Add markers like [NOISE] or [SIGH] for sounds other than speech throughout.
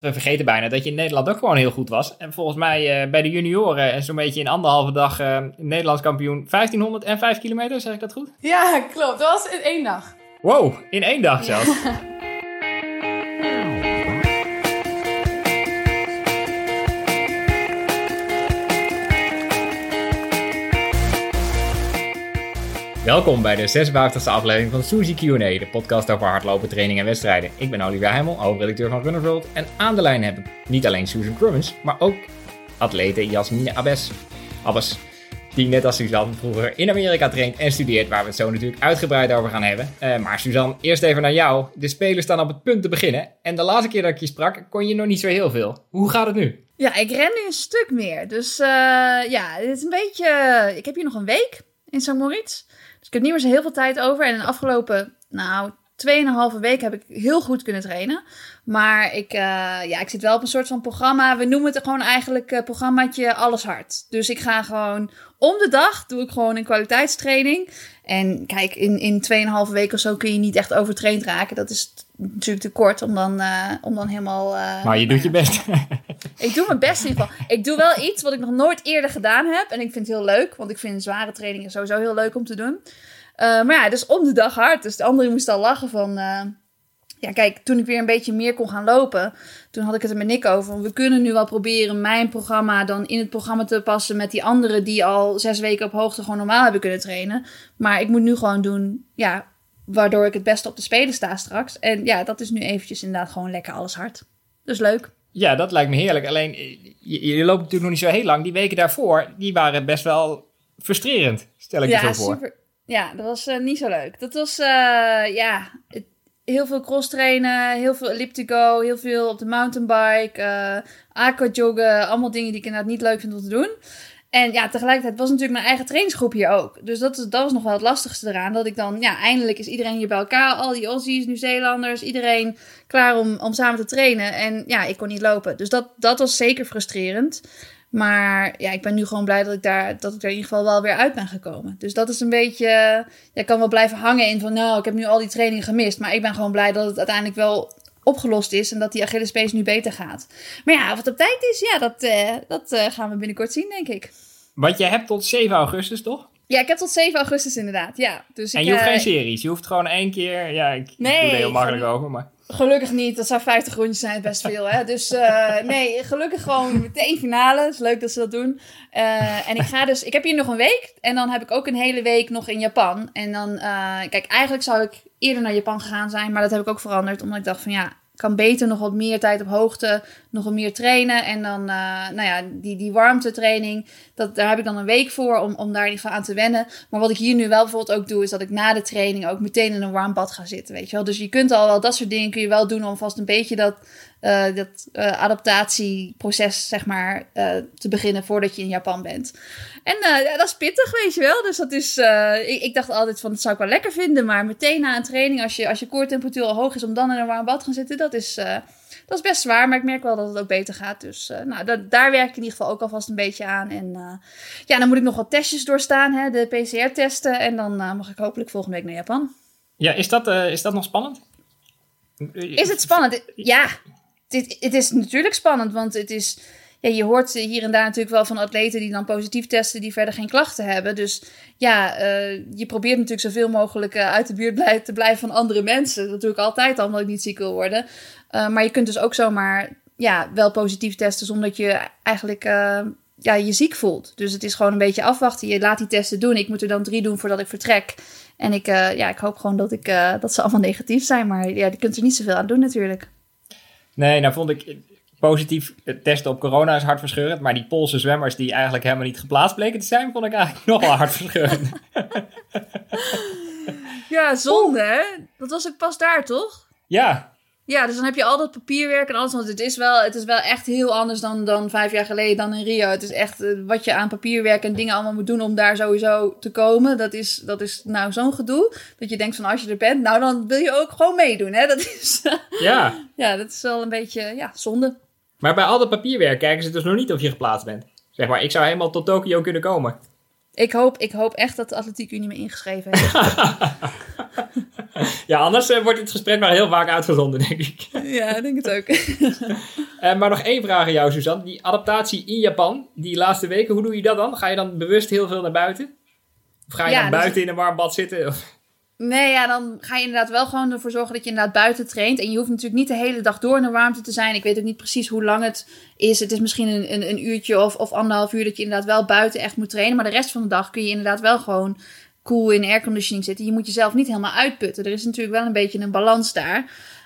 We vergeten bijna dat je in Nederland ook gewoon heel goed was. En volgens mij uh, bij de junioren en zo'n beetje in anderhalve dag uh, Nederlands kampioen 1500 en 5 kilometer, zeg ik dat goed? Ja, klopt. Dat was in één dag. Wow, in één dag zelfs. [LAUGHS] Welkom bij de 56e aflevering van Suzy Q&A, de podcast over hardlopen, training en wedstrijden. Ik ben Olivia Heimel, hoofdredacteur van Runner World. En aan de lijn heb ik niet alleen Susan Crummins, maar ook atlete Jasmine Abes. Abbas, die net als Suzanne vroeger in Amerika traint en studeert, waar we het zo natuurlijk uitgebreid over gaan hebben. Uh, maar Suzanne, eerst even naar jou. De spelers staan op het punt te beginnen. En de laatste keer dat ik je sprak, kon je nog niet zo heel veel. Hoe gaat het nu? Ja, ik ren nu een stuk meer. Dus uh, ja, het is een beetje... Ik heb hier nog een week in St. Moritz. Dus ik heb niet meer zo heel veel tijd over. En in de afgelopen, nou, 2,5 week heb ik heel goed kunnen trainen. Maar ik, uh, ja, ik zit wel op een soort van programma. We noemen het gewoon eigenlijk uh, programmaatje alles hard. Dus ik ga gewoon om de dag, doe ik gewoon een kwaliteitstraining. En kijk, in, in 2,5 weken of zo kun je niet echt overtraind raken. Dat is natuurlijk te kort om dan, uh, om dan helemaal... maar je doet je best. [LAUGHS] ik doe mijn best in ieder geval. Ik doe wel iets wat ik nog nooit eerder gedaan heb. En ik vind het heel leuk, want ik vind zware trainingen sowieso heel leuk om te doen. Uh, maar ja, dus om de dag hard. Dus de anderen moesten al lachen van... Ja, kijk, toen ik weer een beetje meer kon gaan lopen... toen had ik het er met Nick over. We kunnen nu wel proberen mijn programma dan in het programma te passen... met die anderen die al zes weken op hoogte gewoon normaal hebben kunnen trainen. Maar ik moet nu gewoon doen... Ja, waardoor ik het beste op de spelen sta straks. En ja, dat is nu eventjes inderdaad gewoon lekker alles hard. Dus leuk. Ja, dat lijkt me heerlijk. Alleen, je, je loopt natuurlijk nog niet zo heel lang. Die weken daarvoor, die waren best wel frustrerend, stel ik ja, je zo voor. Super. Ja, dat was uh, niet zo leuk. Dat was, uh, ja, het, heel veel cross trainen, heel veel elliptico, heel veel op de mountainbike, uh, aqua joggen. Allemaal dingen die ik inderdaad niet leuk vind om te doen. En ja, tegelijkertijd was natuurlijk mijn eigen trainingsgroep hier ook. Dus dat, dat was nog wel het lastigste eraan. Dat ik dan, ja, eindelijk is iedereen hier bij elkaar. Al die Aussies, Nieuw-Zeelanders, iedereen klaar om, om samen te trainen. En ja, ik kon niet lopen. Dus dat, dat was zeker frustrerend. Maar ja, ik ben nu gewoon blij dat ik, daar, dat ik er in ieder geval wel weer uit ben gekomen. Dus dat is een beetje. Ik kan wel blijven hangen in van. Nou, ik heb nu al die trainingen gemist. Maar ik ben gewoon blij dat het uiteindelijk wel opgelost is. En dat die Achillespees nu beter gaat. Maar ja, of het op tijd is, ja, dat, uh, dat uh, gaan we binnenkort zien, denk ik. Want je hebt tot 7 augustus, toch? Ja, ik heb tot 7 augustus inderdaad, ja. Dus en ik, je hoeft uh, geen series. Je hoeft gewoon één keer... Ja, ik nee, doe er heel makkelijk over, maar... Gelukkig niet. Dat zou 50 rondjes zijn, best veel. Hè? Dus uh, nee, gelukkig gewoon meteen finale. Het is leuk dat ze dat doen. Uh, en ik ga dus... Ik heb hier nog een week. En dan heb ik ook een hele week nog in Japan. En dan... Uh, kijk, eigenlijk zou ik eerder naar Japan gegaan zijn. Maar dat heb ik ook veranderd. Omdat ik dacht van ja... Kan beter nog wat meer tijd op hoogte, nog wat meer trainen. En dan, uh, nou ja, die, die warmtetraining, dat, daar heb ik dan een week voor om, om daar in ieder geval aan te wennen. Maar wat ik hier nu wel bijvoorbeeld ook doe, is dat ik na de training ook meteen in een warm bad ga zitten, weet je wel. Dus je kunt al wel, dat soort dingen kun je wel doen om vast een beetje dat, uh, dat uh, adaptatieproces, zeg maar, te beginnen voordat je in Japan bent. En ja, dat is pittig, weet je wel. Dus dat is, ik, ik, dacht altijd van, dat zou ik wel lekker vinden. Maar meteen na een training, als je, als je koortemperatuur al hoog is, om dan in een warm bad te gaan zitten, dat is, dat is best zwaar. Maar ik merk wel dat het ook beter gaat. Dus nou, dat, daar werk ik in ieder geval ook alvast een beetje aan. En ja, dan moet ik nog wat testjes doorstaan, hè, de PCR-testen. En dan mag ik hopelijk volgende week naar Japan. Ja, is dat, is dat nog spannend? Is het spannend? Ja, het, het is natuurlijk spannend, want het is ja, je hoort hier en daar natuurlijk wel van atleten die dan positief testen, die verder geen klachten hebben. Dus ja, uh, je probeert natuurlijk zoveel mogelijk uh, uit de buurt te blijven van andere mensen. Dat doe ik altijd al, omdat ik niet ziek wil worden. Uh, maar je kunt dus ook zomaar ja, wel positief testen zonder je eigenlijk ja, je ziek voelt. Dus het is gewoon een beetje afwachten. Je laat die testen doen. Ik moet er dan drie doen voordat ik vertrek. En ik, ja, ik hoop gewoon dat, ik, dat ze allemaal negatief zijn. Maar ja, je kunt er niet zoveel aan doen natuurlijk. Nee, nou vond ik positief testen op corona is hartverscheurend. Maar die Poolse zwemmers die eigenlijk helemaal niet geplaatst bleken te zijn, vond ik eigenlijk [LAUGHS] nog wel hartverscheurend. ja, zonde hè? Dat was ook pas daar, toch? Ja. Ja, dus dan heb je al dat papierwerk en alles. Want het is wel, het is wel echt heel anders dan, dan vijf jaar geleden, dan in Rio. Het is echt uh, wat je aan papierwerk en dingen allemaal moet doen om daar sowieso te komen. Dat is, dat is nou zo'n gedoe. Dat je denkt van als je er bent, nou dan wil je ook gewoon meedoen. Hè? [LAUGHS] Dat is, ja. ja, dat is wel een beetje ja, zonde. Maar bij al dat papierwerk kijken ze dus nog niet of je geplaatst bent. Zeg maar, ik zou helemaal tot Tokio kunnen komen. Ik hoop, ik hoop echt dat de Atletiek Unie me ingeschreven heeft. [LAUGHS] [LAUGHS] ja, anders uh, wordt dit gesprek maar heel vaak uitgezonden, denk ik. [LAUGHS] ja, ik denk het ook. uh, [LAUGHS] maar nog één vraag aan jou, Suzanne. Die adaptatie in Japan, die laatste weken, hoe doe je dat dan? Ga je dan bewust heel veel naar buiten? Of ga je ja, dan buiten dus... in een warm bad zitten? Nee, ja, dan ga je inderdaad wel gewoon ervoor zorgen dat je inderdaad buiten traint. En je hoeft natuurlijk niet de hele dag door in de warmte te zijn. Ik weet ook niet precies hoe lang het is. Het is misschien een, een, een uurtje of, of anderhalf uur dat je inderdaad wel buiten echt moet trainen. Maar de rest van de dag kun je inderdaad wel gewoon cool in airconditioning zitten. Je moet jezelf niet helemaal uitputten. Er is natuurlijk wel een beetje een balans daar.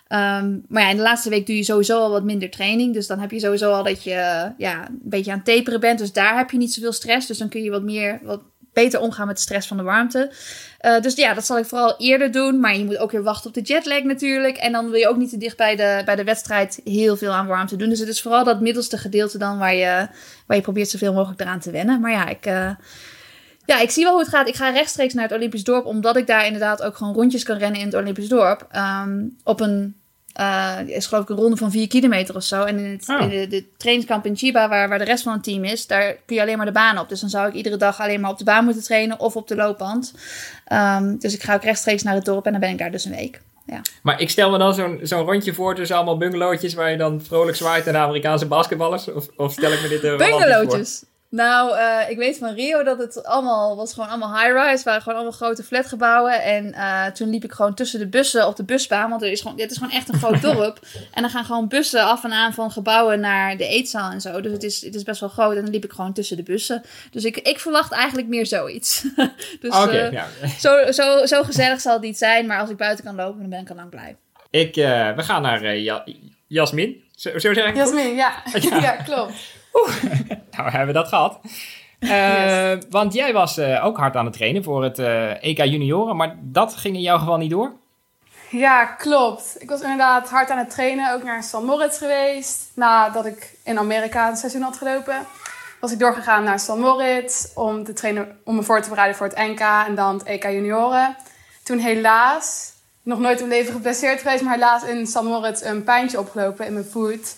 Um, maar ja, in de laatste week doe je sowieso al wat minder training. Dus dan heb je sowieso al dat je ja, een beetje aan het taperen bent. Dus daar heb je niet zoveel stress. Dus dan kun je wat meer, wat beter omgaan met de stress van de warmte. Uh, dus ja, dat zal ik vooral eerder doen. Maar je moet ook weer wachten op de jetlag natuurlijk. En dan wil je ook niet te dicht bij de, bij de wedstrijd heel veel aan warmte doen. Dus het is vooral dat middelste gedeelte dan waar je, waar je probeert zoveel mogelijk eraan te wennen. Maar ja, ik... Uh, ja, ik zie wel hoe het gaat. Ik ga rechtstreeks naar het Olympisch dorp, omdat ik daar inderdaad ook gewoon rondjes kan rennen in het Olympisch dorp. Um, op een uh, is geloof ik een ronde van 4 kilometer of zo. En in, het, oh. in de, de, trainingskamp in Chiba, waar, waar de rest van het team is, daar kun je alleen maar de baan op. Dus dan zou ik iedere dag alleen maar op de baan moeten trainen of op de loopband. Um, dus ik ga ook rechtstreeks naar het dorp en dan ben ik daar dus een week. Ja. Maar ik stel me dan zo'n zo'n rondje voor tussen allemaal bungalowtjes waar je dan vrolijk zwaait naar de Amerikaanse basketballers? Of, of stel ik me dit er Bungalowtjes? Nou, uh, ik weet van Rio dat het allemaal was gewoon allemaal high-rise. waren gewoon allemaal grote flatgebouwen. En uh, toen liep ik gewoon tussen de bussen op de busbaan. Want er is gewoon, dit is gewoon echt een groot [LAUGHS] dorp. En dan gaan gewoon bussen af en aan van gebouwen naar de eetzaal en zo. Dus het is, het is best wel groot. En dan liep ik gewoon tussen de bussen. Dus ik, ik verwacht eigenlijk meer zoiets. [LAUGHS] dus okay, uh, ja. zo, zo, zo gezellig zal het niet zijn. Maar als ik buiten kan lopen, dan ben ik al lang blij. Ik, we gaan naar Jasmin. Zo, zo zeg ik Jasmin, ja. [LAUGHS] ja. ja, klopt. Oeh, [LAUGHS] nou hebben we dat gehad. Uh, Want jij was uh, ook hard aan het trainen voor het uh, EK Junioren, maar dat ging in jouw geval niet door? Ja, klopt. Ik was inderdaad hard aan het trainen, ook naar San Moritz geweest. Nadat ik in Amerika een seizoen had gelopen, was ik doorgegaan naar San Moritz om te trainen, om me voor te bereiden voor het NK en dan het EK Junioren. Toen helaas, nog nooit in mijn leven geblesseerd geweest, maar helaas in San Moritz een pijntje opgelopen in mijn voet.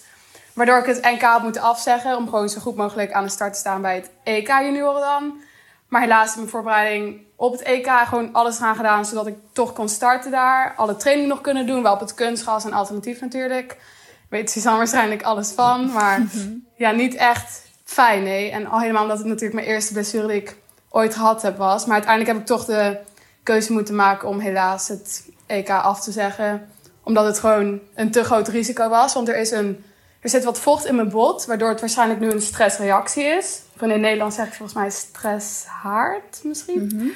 Waardoor ik het NK had moeten afzeggen om gewoon zo goed mogelijk aan de start te staan bij het EK junioren dan. Maar helaas in mijn voorbereiding op het EK gewoon alles eraan gedaan zodat ik toch kon starten daar. Alle training nog kunnen doen, wel op het kunstgas en alternatief natuurlijk. Weet Suzanne waarschijnlijk alles van, maar [LAUGHS] mhm. ja, niet echt fijn nee. En al helemaal omdat het natuurlijk mijn eerste blessure die ik ooit gehad heb was. Maar uiteindelijk heb ik toch de keuze moeten maken om helaas het EK af te zeggen. Omdat het gewoon een te groot risico was. Want er is een er zit wat vocht in mijn bot, waardoor het waarschijnlijk nu een stressreactie is. Van in Nederland zeg ik volgens mij stresshaard misschien. Mm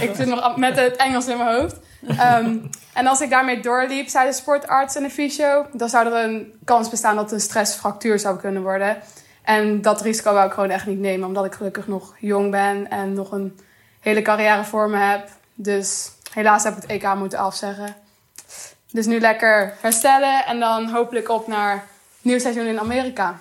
Ik zit nog met het Engels in mijn hoofd. Um, en als ik daarmee doorliep, zei de sportarts en de fysio, dan zou er een kans bestaan dat het een stressfractuur zou kunnen worden. En dat risico wou ik gewoon echt niet nemen, omdat ik gelukkig nog jong ben en nog een hele carrière voor me heb. Dus helaas heb ik het EK moeten afzeggen. Dus nu lekker herstellen en dan hopelijk op naar nieuw seizoen in Amerika.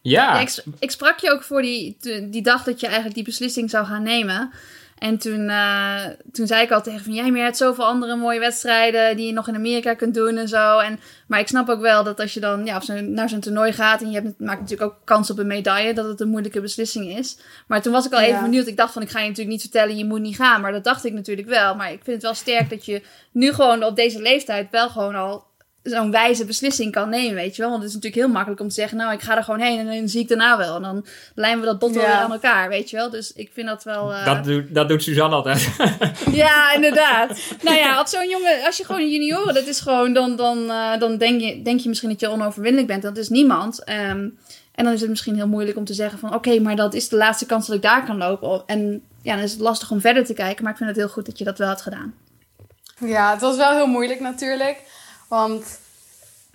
Ja. ik, ik, sprak je ook voor die, die dag dat je eigenlijk die beslissing zou gaan nemen. En toen, uh, toen zei ik al tegen van... Jij, maar je hebt zoveel andere mooie wedstrijden... die je nog in Amerika kunt doen en zo. En, maar ik snap ook wel dat als je dan ja, zo, naar zo'n toernooi gaat... en je hebt, maakt natuurlijk ook kans op een medaille... dat het een moeilijke beslissing is. Maar toen was ik al even benieuwd. Ik dacht van, ik ga je natuurlijk niet vertellen... je moet niet gaan. Maar dat dacht ik natuurlijk wel. Maar ik vind het wel sterk dat je nu gewoon op deze leeftijd... wel gewoon al zo'n wijze beslissing kan nemen, weet je wel. Want het is natuurlijk heel makkelijk om te zeggen, nou, ik ga er gewoon heen en dan zie ik daarna wel. En dan lijmen we dat bot wel weer aan elkaar, weet je wel. Dus ik vind dat wel... Uh... Dat, doet, dat doet Suzanne altijd. [LAUGHS] ja, inderdaad. nou ja, als zo'n jongen, als je gewoon een junioren, dat is gewoon, dan, dan, uh, dan denk, je, denk je misschien dat je onoverwinnelijk bent. Dat is niemand. Um, en dan is het misschien heel moeilijk om te zeggen van, oké, maar dat is de laatste kans dat ik daar kan lopen. En ja, dan is het lastig om verder te kijken. Maar ik vind het heel goed dat je dat wel had gedaan. Ja, het was wel heel moeilijk natuurlijk. Want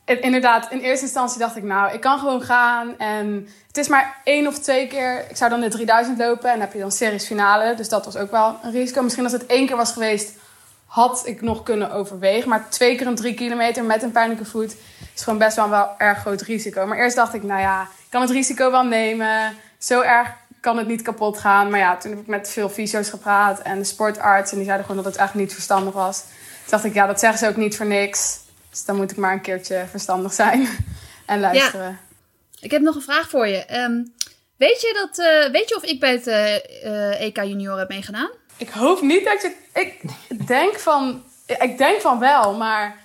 inderdaad, in eerste instantie dacht ik, nou, ik kan gewoon gaan. En het is maar één of twee keer. Ik zou dan de 3000 lopen en dan heb je dan series finale. Dus dat was ook wel een risico. Misschien als het één keer was geweest, had ik nog kunnen overwegen. Maar twee keer een drie kilometer met een pijnlijke voet is gewoon best wel een wel erg groot risico. Maar eerst dacht ik, nou ja, ik kan het risico wel nemen. Zo erg kan het niet kapot gaan. Maar ja, toen heb ik met veel fysio's gepraat en de sportarts. En die zeiden gewoon dat het echt niet verstandig was. Toen dacht ik, ja, dat zeggen ze ook niet voor niks. Dus dan moet ik maar een keertje verstandig zijn [LAUGHS] en luisteren. Ja. Ik heb nog een vraag voor je. Ehm, weet, je dat, uh, weet je of ik bij het uh, eh, EK eh, e Junior heb meegedaan? Ik hoop niet dat je. Ik denk van Ik denk van wel, maar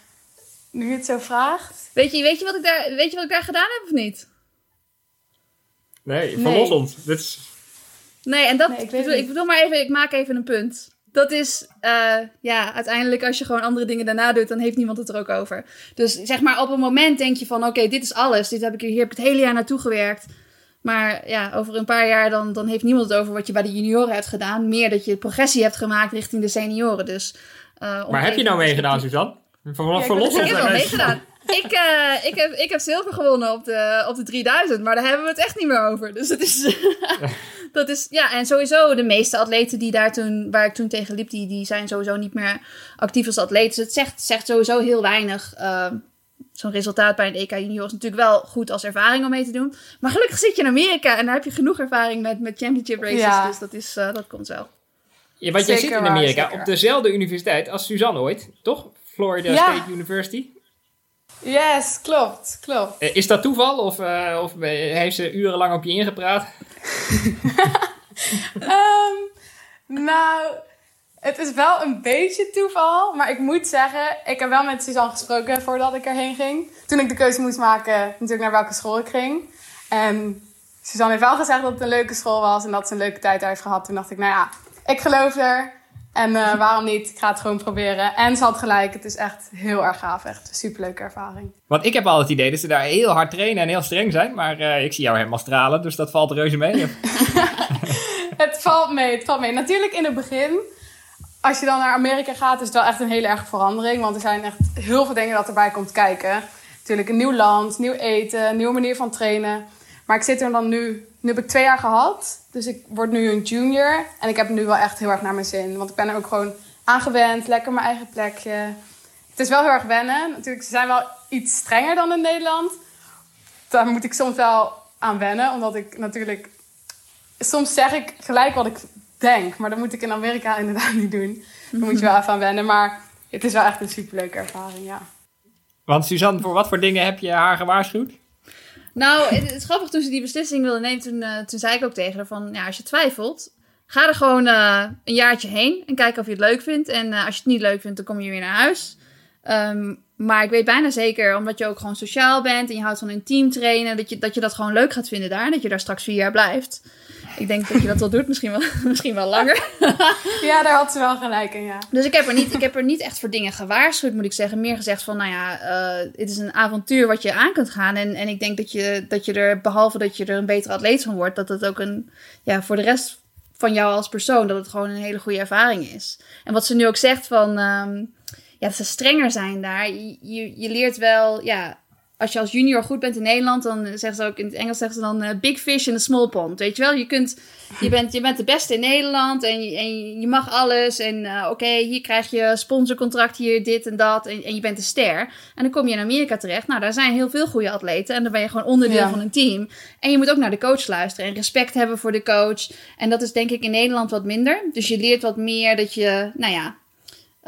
nu je het zo vraagt. Weet je, weet je, wat, ik daar, weet je wat ik daar gedaan heb of niet? Nee, ons. Dit is... Nee, en dat Nee, ik bedoel, ik bedoel maar even, ik maak even een punt. Dat is, eh, ja, uiteindelijk als je gewoon andere dingen daarna doet, dan heeft niemand het er ook over. Dus zeg maar, op een moment denk je van, oké, dit is alles. Dit heb ik, hier heb ik het hele jaar naartoe gewerkt. Maar ja, over een paar jaar dan, dan heeft niemand het over wat je bij de junioren hebt gedaan. Meer dat je progressie hebt gemaakt richting de senioren. Dus, eh, Maar heb je nou meegedaan, Suzanne? Ja, ons Ik heb wel daar. meegedaan. [LAUGHS] Ik, eh, ik, heb, ik heb zilver gewonnen op de, op de 3000, maar daar hebben we het echt niet meer over. Dus het is, [LAUGHS] dat is, ja, en sowieso de meeste atleten die daar toen, waar ik toen tegen liep, die, die zijn sowieso niet meer actief als atleet. Dus het zegt, zegt sowieso heel weinig. Ehm, Zo'n resultaat bij een EK junior is natuurlijk wel goed als ervaring om mee te doen. Maar gelukkig zit je in Amerika en daar heb je genoeg ervaring met, met championship races. Ja. Dus dat, is, eh, dat komt wel. Ja, want jij zit in Amerika op dezelfde universiteit als Suzanne ooit, toch? Florida Ja. State University. Yes, klopt, klopt. Eh, Is dat toeval of, eh, of eh, heeft ze urenlang op je ingepraat? [LAUGHS] Ehm, nou, het is wel een beetje toeval. Maar ik moet zeggen, ik heb wel met Suzanne gesproken voordat ik erheen ging. Toen ik de keuze moest maken natuurlijk naar welke school ik ging. En Suzanne heeft wel gezegd dat het een leuke school was en dat ze een leuke tijd daar heeft gehad. Toen dacht ik, nou ja, ik geloof er. En eh, waarom niet? Ik ga het gewoon proberen. En ze had gelijk, het is echt heel erg gaaf. Echt een superleuke ervaring. Want ik heb al het idee dat ze daar heel hard trainen en heel streng zijn. Maar eh, ik zie jou helemaal stralen, dus dat valt reuze mee. [LAUGHS] [LAUGHS] Het valt mee, het valt mee. Natuurlijk in het begin, als je dan naar Amerika gaat, is het wel echt een hele erge verandering. Want er zijn echt heel veel dingen dat erbij komt kijken. Natuurlijk een nieuw land, nieuw eten, nieuwe manier van trainen. Maar ik zit er dan nu, nu heb ik twee jaar gehad. Dus ik word nu een junior. En ik heb nu wel echt heel erg naar mijn zin. Want ik ben er ook gewoon aangewend, lekker mijn eigen plekje. Het is wel heel erg wennen. Natuurlijk, ze zijn wel iets strenger dan in Nederland. Daar moet ik soms wel aan wennen, omdat ik natuurlijk soms zeg ik gelijk wat ik denk, maar dat moet ik in Amerika [LAUGHS] inderdaad niet doen. Daar moet je wel even aan wennen, maar het is wel echt een superleuke ervaring, ja. Want Suzanne, voor wat voor dingen heb je haar gewaarschuwd? Nou, het, is grappig, toen ze die beslissing wilde nemen, toen, eh, toen zei ik ook tegen haar van, ja, als je twijfelt, ga er gewoon eh, een jaartje heen en kijk of je het leuk vindt. En eh, als je het niet leuk vindt, dan kom je weer naar huis. Ehm, maar ik weet bijna zeker, omdat je ook gewoon sociaal bent en je houdt van een team trainen, dat je, dat je dat gewoon leuk gaat vinden daar en dat je daar straks vier jaar blijft. Ik denk dat je dat wel doet, misschien wel, [LAUGHS] misschien wel langer. [LAUGHS] Ja, daar had ze wel gelijk in, ja. Dus ik heb, er niet, ik heb er niet echt voor dingen gewaarschuwd, moet ik zeggen. Meer gezegd van, nou ja, eh, het is een avontuur wat je aan kunt gaan. En, en ik denk dat je, dat je er, behalve dat je er een betere atleet van wordt, dat het ook een, ja, voor de rest van jou als persoon, dat het gewoon een hele goede ervaring is. En wat ze nu ook zegt van, ehm, ja, dat ze strenger zijn daar. Je, je, je leert wel, ja, als je als junior goed bent in Nederland, dan zeggen ze ook in het Engels zeggen ze dan eh, big fish in a small pond. Weet je wel, je, kunt, je, bent, je bent de beste in Nederland en je, en je mag alles. En eh, oké, hier krijg je sponsorcontract, hier dit en dat. En, en je bent een ster. En dan kom je in Amerika terecht. Nou, daar zijn heel veel goede atleten. En dan ben je gewoon onderdeel Ja. van een team. En je moet ook naar de coach luisteren en respect hebben voor de coach. En dat is denk ik in Nederland wat minder. Dus je leert wat meer dat je, nou ja,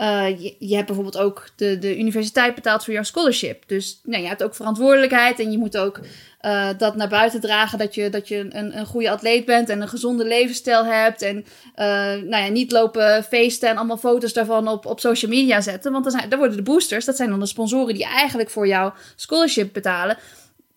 eh, je, hebt bijvoorbeeld ook de, de universiteit betaald voor jouw scholarship. Dus nou, je hebt ook verantwoordelijkheid en je moet ook eh, dat naar buiten dragen dat je, dat je een, een goede atleet bent en een gezonde levensstijl hebt. En eh, nou ja, niet lopen feesten en allemaal foto's daarvan op, op social media zetten. Want dan, zijn, dan worden de boosters, dat zijn dan de sponsoren die eigenlijk voor jouw scholarship betalen.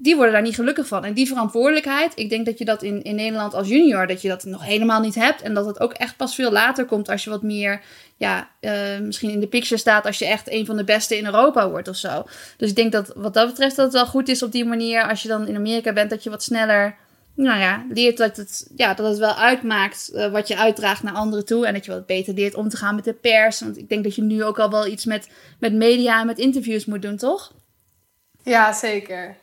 Die worden daar niet gelukkig van. En die verantwoordelijkheid, ik denk dat je dat in, in Nederland als junior, dat je dat nog helemaal niet hebt. En dat het ook echt pas veel later komt als je wat meer ja, eh, misschien in de picture staat als je echt een van de beste in Europa wordt of zo. Dus ik denk dat wat dat betreft dat het wel goed is op die manier als je dan in Amerika bent, dat je wat sneller nou ja, leert dat het, ja, dat het wel uitmaakt eh, wat je uitdraagt naar anderen toe. En dat je wat beter leert om te gaan met de pers. Want ik denk dat je nu ook al wel iets met, met media en met interviews moet doen, toch? Ja, zeker.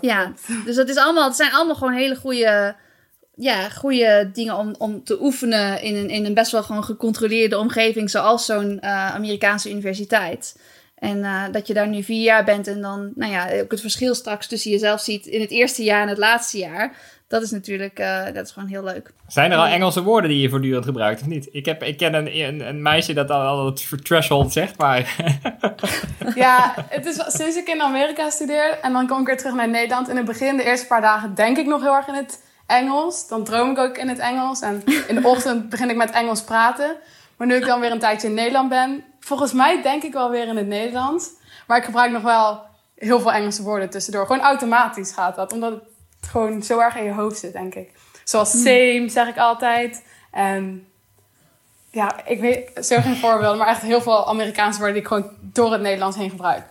Ja, dus dat is allemaal, het zijn allemaal gewoon hele goede, ja, goede dingen om, om te oefenen in een, in een best wel gewoon gecontroleerde omgeving, zoals zo'n eh, Amerikaanse universiteit. En eh, dat je daar nu vier jaar bent en dan, nou ja, ook het verschil straks tussen jezelf ziet in het eerste jaar en het laatste jaar. Dat is natuurlijk, eh, dat is gewoon heel leuk. Zijn er al Engelse woorden die je voortdurend gebruikt of niet? Ik, heb, ik ken een, een, een meisje dat al, al het threshold zegt, maar [LAUGHS] Ja, het is sinds ik in Amerika studeer en dan kom ik weer terug naar Nederland. In het begin, de eerste paar dagen, denk ik nog heel erg in het Engels. Dan droom ik ook in het Engels. En in de ochtend begin ik met Engels praten. Maar nu ik dan weer een tijdje in Nederland ben, volgens mij denk ik wel weer in het Nederlands. Maar ik gebruik nog wel heel veel Engelse woorden tussendoor. Gewoon automatisch gaat dat. Omdat het gewoon zo erg in je hoofd zit, denk ik. Zoals same zeg ik altijd. En ja, ik weet zo geen voorbeelden. Maar echt heel veel Amerikaanse woorden die ik gewoon door het Nederlands heen gebruik.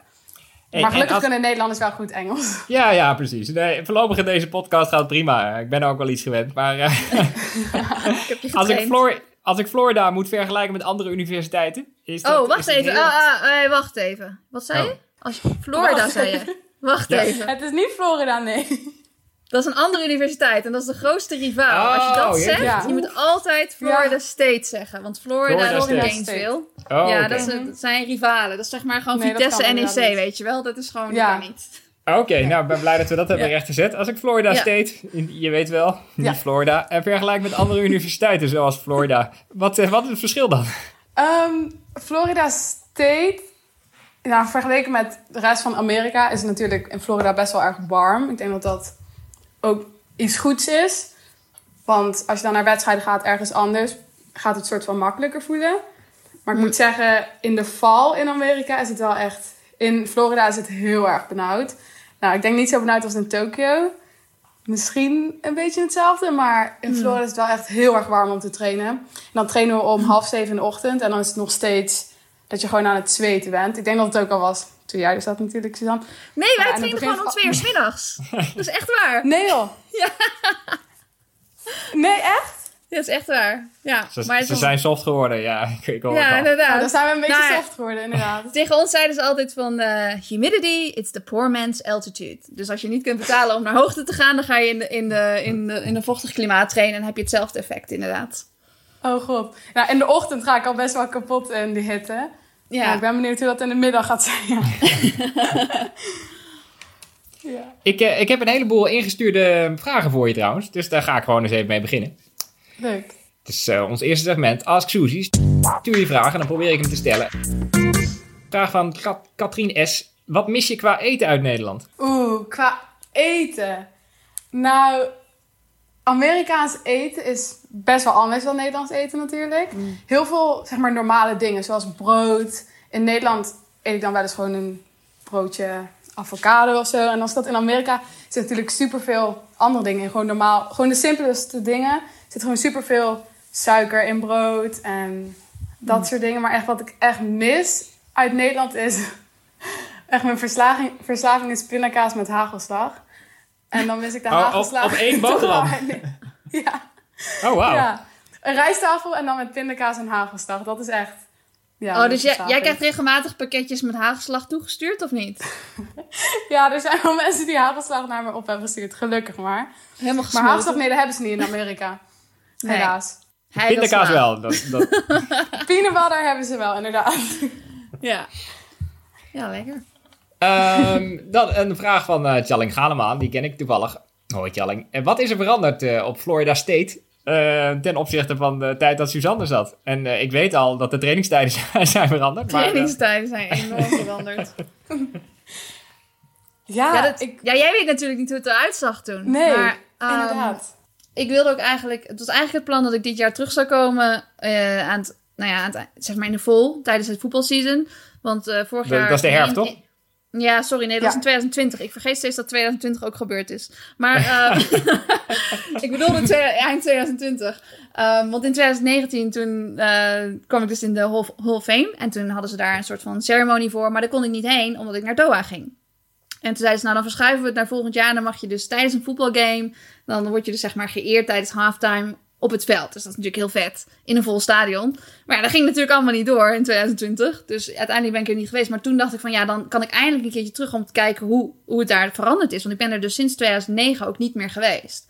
Hey, maar gelukkig kunnen Nederlanders wel goed Engels. [LAUGHS] Ja, ja, precies. Nee, voorlopig in deze podcast gaat het prima. Ik ben ook wel iets gewend. Maar eh, [LAUGHS] Ik heb je als, ik. Flor- als ik Florida moet vergelijken met andere universiteiten... Is dat, Oh, wacht even. heel- Ah, ah, nee, wacht even. Wat zei Oh. je? Als Florida Wacht zei je. Wacht even. Het is niet Florida, nee. Dat is een andere universiteit en dat is de grootste rivaal. Als je Oh, dat ja. zegt, Ja. je moet altijd Florida Ja. State zeggen. Want Florida, Florida is in State. Gainesville. Oh, ja, oké. dat, is, dat zijn rivalen. Dat is zeg maar gewoon Nee, Vitesse NEC, weet je wel. Dat is gewoon Ja. niet. Oké, nou, ik ben blij dat we dat hebben Ja. rechtgezet. Als ik Florida Ja. State, in- je weet wel, niet Ja. Florida, en vergelijk met andere universiteiten zoals Florida, wat, eh, wat is het verschil dan? Ehm, Florida State, nou, vergeleken met de rest van Amerika, is het natuurlijk in Florida best wel erg warm. Ik denk dat dat ook iets goeds is. Want als je dan naar wedstrijden gaat ergens anders, gaat het soort van makkelijker voelen. Maar ik moet zeggen, in de val in Amerika is het wel echt... In Florida is het heel erg benauwd. Nou, ik denk niet zo benauwd als in Tokio. Misschien een beetje hetzelfde, maar in Florida is het wel echt heel erg warm om te trainen. En dan trainen we om half zeven in de ochtend en dan is het nog steeds dat je gewoon aan het zweten bent. Ik denk dat het ook al was toen jij er zat natuurlijk, Suzanne. Nee, wij Ja, en het trainen gewoon om twee uur 's middags. [LAUGHS] Dat is echt waar. Nee joh! Ja. Nee, echt? Dat is echt waar. Ja, Ze, maar het ze is- zijn soft geworden, ja. [LAUGHS] Ik, ik hoor het Ja, al. inderdaad. Nou, dan zijn we een beetje Nou ja. soft geworden, inderdaad. [LAUGHS] Tegen ons zeiden ze altijd van eh, humidity, it's the poor man's altitude. Dus als je niet kunt betalen om naar hoogte te gaan, dan ga je in, de, in, de, in, de, in een vochtig klimaat trainen en heb je hetzelfde effect inderdaad. Oh god. Nou, in de ochtend ga ik al best wel kapot in die hitte. Ja. Ik ben benieuwd hoe dat in de middag gaat zijn. [LAUGHS] ja. Ik, eh, ik heb een heleboel ingestuurde vragen voor je trouwens, dus daar ga ik gewoon eens even mee beginnen. Leuk. Het is eh, ons eerste segment, Ask Suzy. Stuur je vragen en dan probeer ik hem te stellen. Vraag van Kat Katrien S. Wat mis je qua eten uit Nederland? Oeh, qua eten. Nou, Amerikaans eten is best wel anders dan Nederlands eten natuurlijk. Heel veel, zeg maar, normale dingen, zoals brood. In Nederland eet ik dan wel eens gewoon een broodje avocado of zo. En als dat in Amerika zit natuurlijk superveel andere dingen in. Gewoon normaal, gewoon de simpelste dingen. Er zit gewoon superveel suiker in brood en dat soort dingen. Maar echt wat ik echt mis uit Nederland is [LAUGHS] echt mijn verslaving, verslaving is pindakaas met hagelslag. En dan mis ik de Oh, op- hagelslag. op één boterham? [LAUGHS] ja, Oh, wauw. ja. Een rijsttafel en dan met pindakaas en hagelslag. Dat is echt... Ja, oh, dus jij, jij krijgt regelmatig pakketjes met hagelslag toegestuurd of niet? [LAUGHS] Ja, er zijn wel mensen die hagelslag naar me op hebben gestuurd. Gelukkig maar. Helemaal Maar hagelslag, nee, dat hebben ze niet in Amerika. Nee. Helaas. Hij, Pindakaas wel. Dat, dat, [LAUGHS] Peanut butter hebben ze wel, inderdaad. Ja. Ja, lekker. Ehm, dan een vraag van eh Tjalling Galemaan, die ken ik toevallig. Hoi Tjalling. En wat is er veranderd eh, op Florida State eh, ten opzichte van de tijd dat Suzanne er zat? En eh, ik weet al dat de trainingstijden [LAUGHS] zijn veranderd. Maar, Trainingstijden zijn enorm veranderd. Ja, Ja, dat, ik... ja, jij weet natuurlijk niet hoe het eruit zag toen. Nee, maar, ehm, inderdaad. ik wilde ook eigenlijk... Het was eigenlijk het plan dat ik dit jaar terug zou komen eh, aan het... Nou ja, aan het, zeg maar in de vol, tijdens het voetbalseason. Want eh, vorig Dat- jaar... dat is de herfst, toch? Ja, sorry, nee, dat was Ja. in 2020. Ik vergeet steeds dat 2020 ook gebeurd is. Maar eh, [LAUGHS] ik bedoelde eind 2020. Ehm, want in 2019 toen eh, kwam ik dus in de Hall, Hall of Fame. En toen hadden ze daar een soort van ceremonie voor. Maar daar kon ik niet heen, omdat ik naar Doha ging. En toen zeiden ze, nou dan verschuiven we het naar volgend jaar. En dan mag je dus tijdens een voetbalgame... dan word je dus zeg maar geëerd tijdens halftime op het veld. Dus dat is natuurlijk heel vet. In een vol stadion. Maar ja, dat ging natuurlijk allemaal niet door in 2020. Dus uiteindelijk ben ik er niet geweest. Maar toen dacht ik van ja, dan kan ik eindelijk een keertje terug om te kijken hoe, hoe het daar veranderd is. Want ik ben er dus sinds 2009 ook niet meer geweest.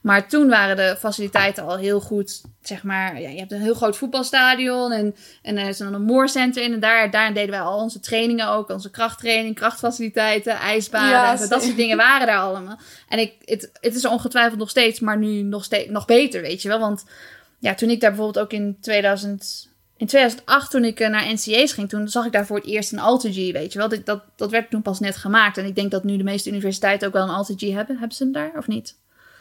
Maar toen waren de faciliteiten al heel goed. Zeg maar, ja, je hebt een heel groot voetbalstadion. En, en er is dan een moorcenter in. En daar, daar deden wij al onze trainingen ook. Onze krachttraining, krachtfaciliteiten, ijsbaden. Ja, en zo. dat soort dingen waren daar allemaal. En ik, het, het is ongetwijfeld nog steeds, maar nu nog, steeds, nog beter, weet je wel. Want ja, toen ik daar bijvoorbeeld ook in 2000... In 2008, toen ik eh, naar NCA's ging, toen zag ik daar voor het eerst een AlterG, weet je wel. Dat, dat, dat werd toen pas net gemaakt. En ik denk dat nu de meeste universiteiten ook wel een AlterG hebben. Hebben ze hem daar, of niet?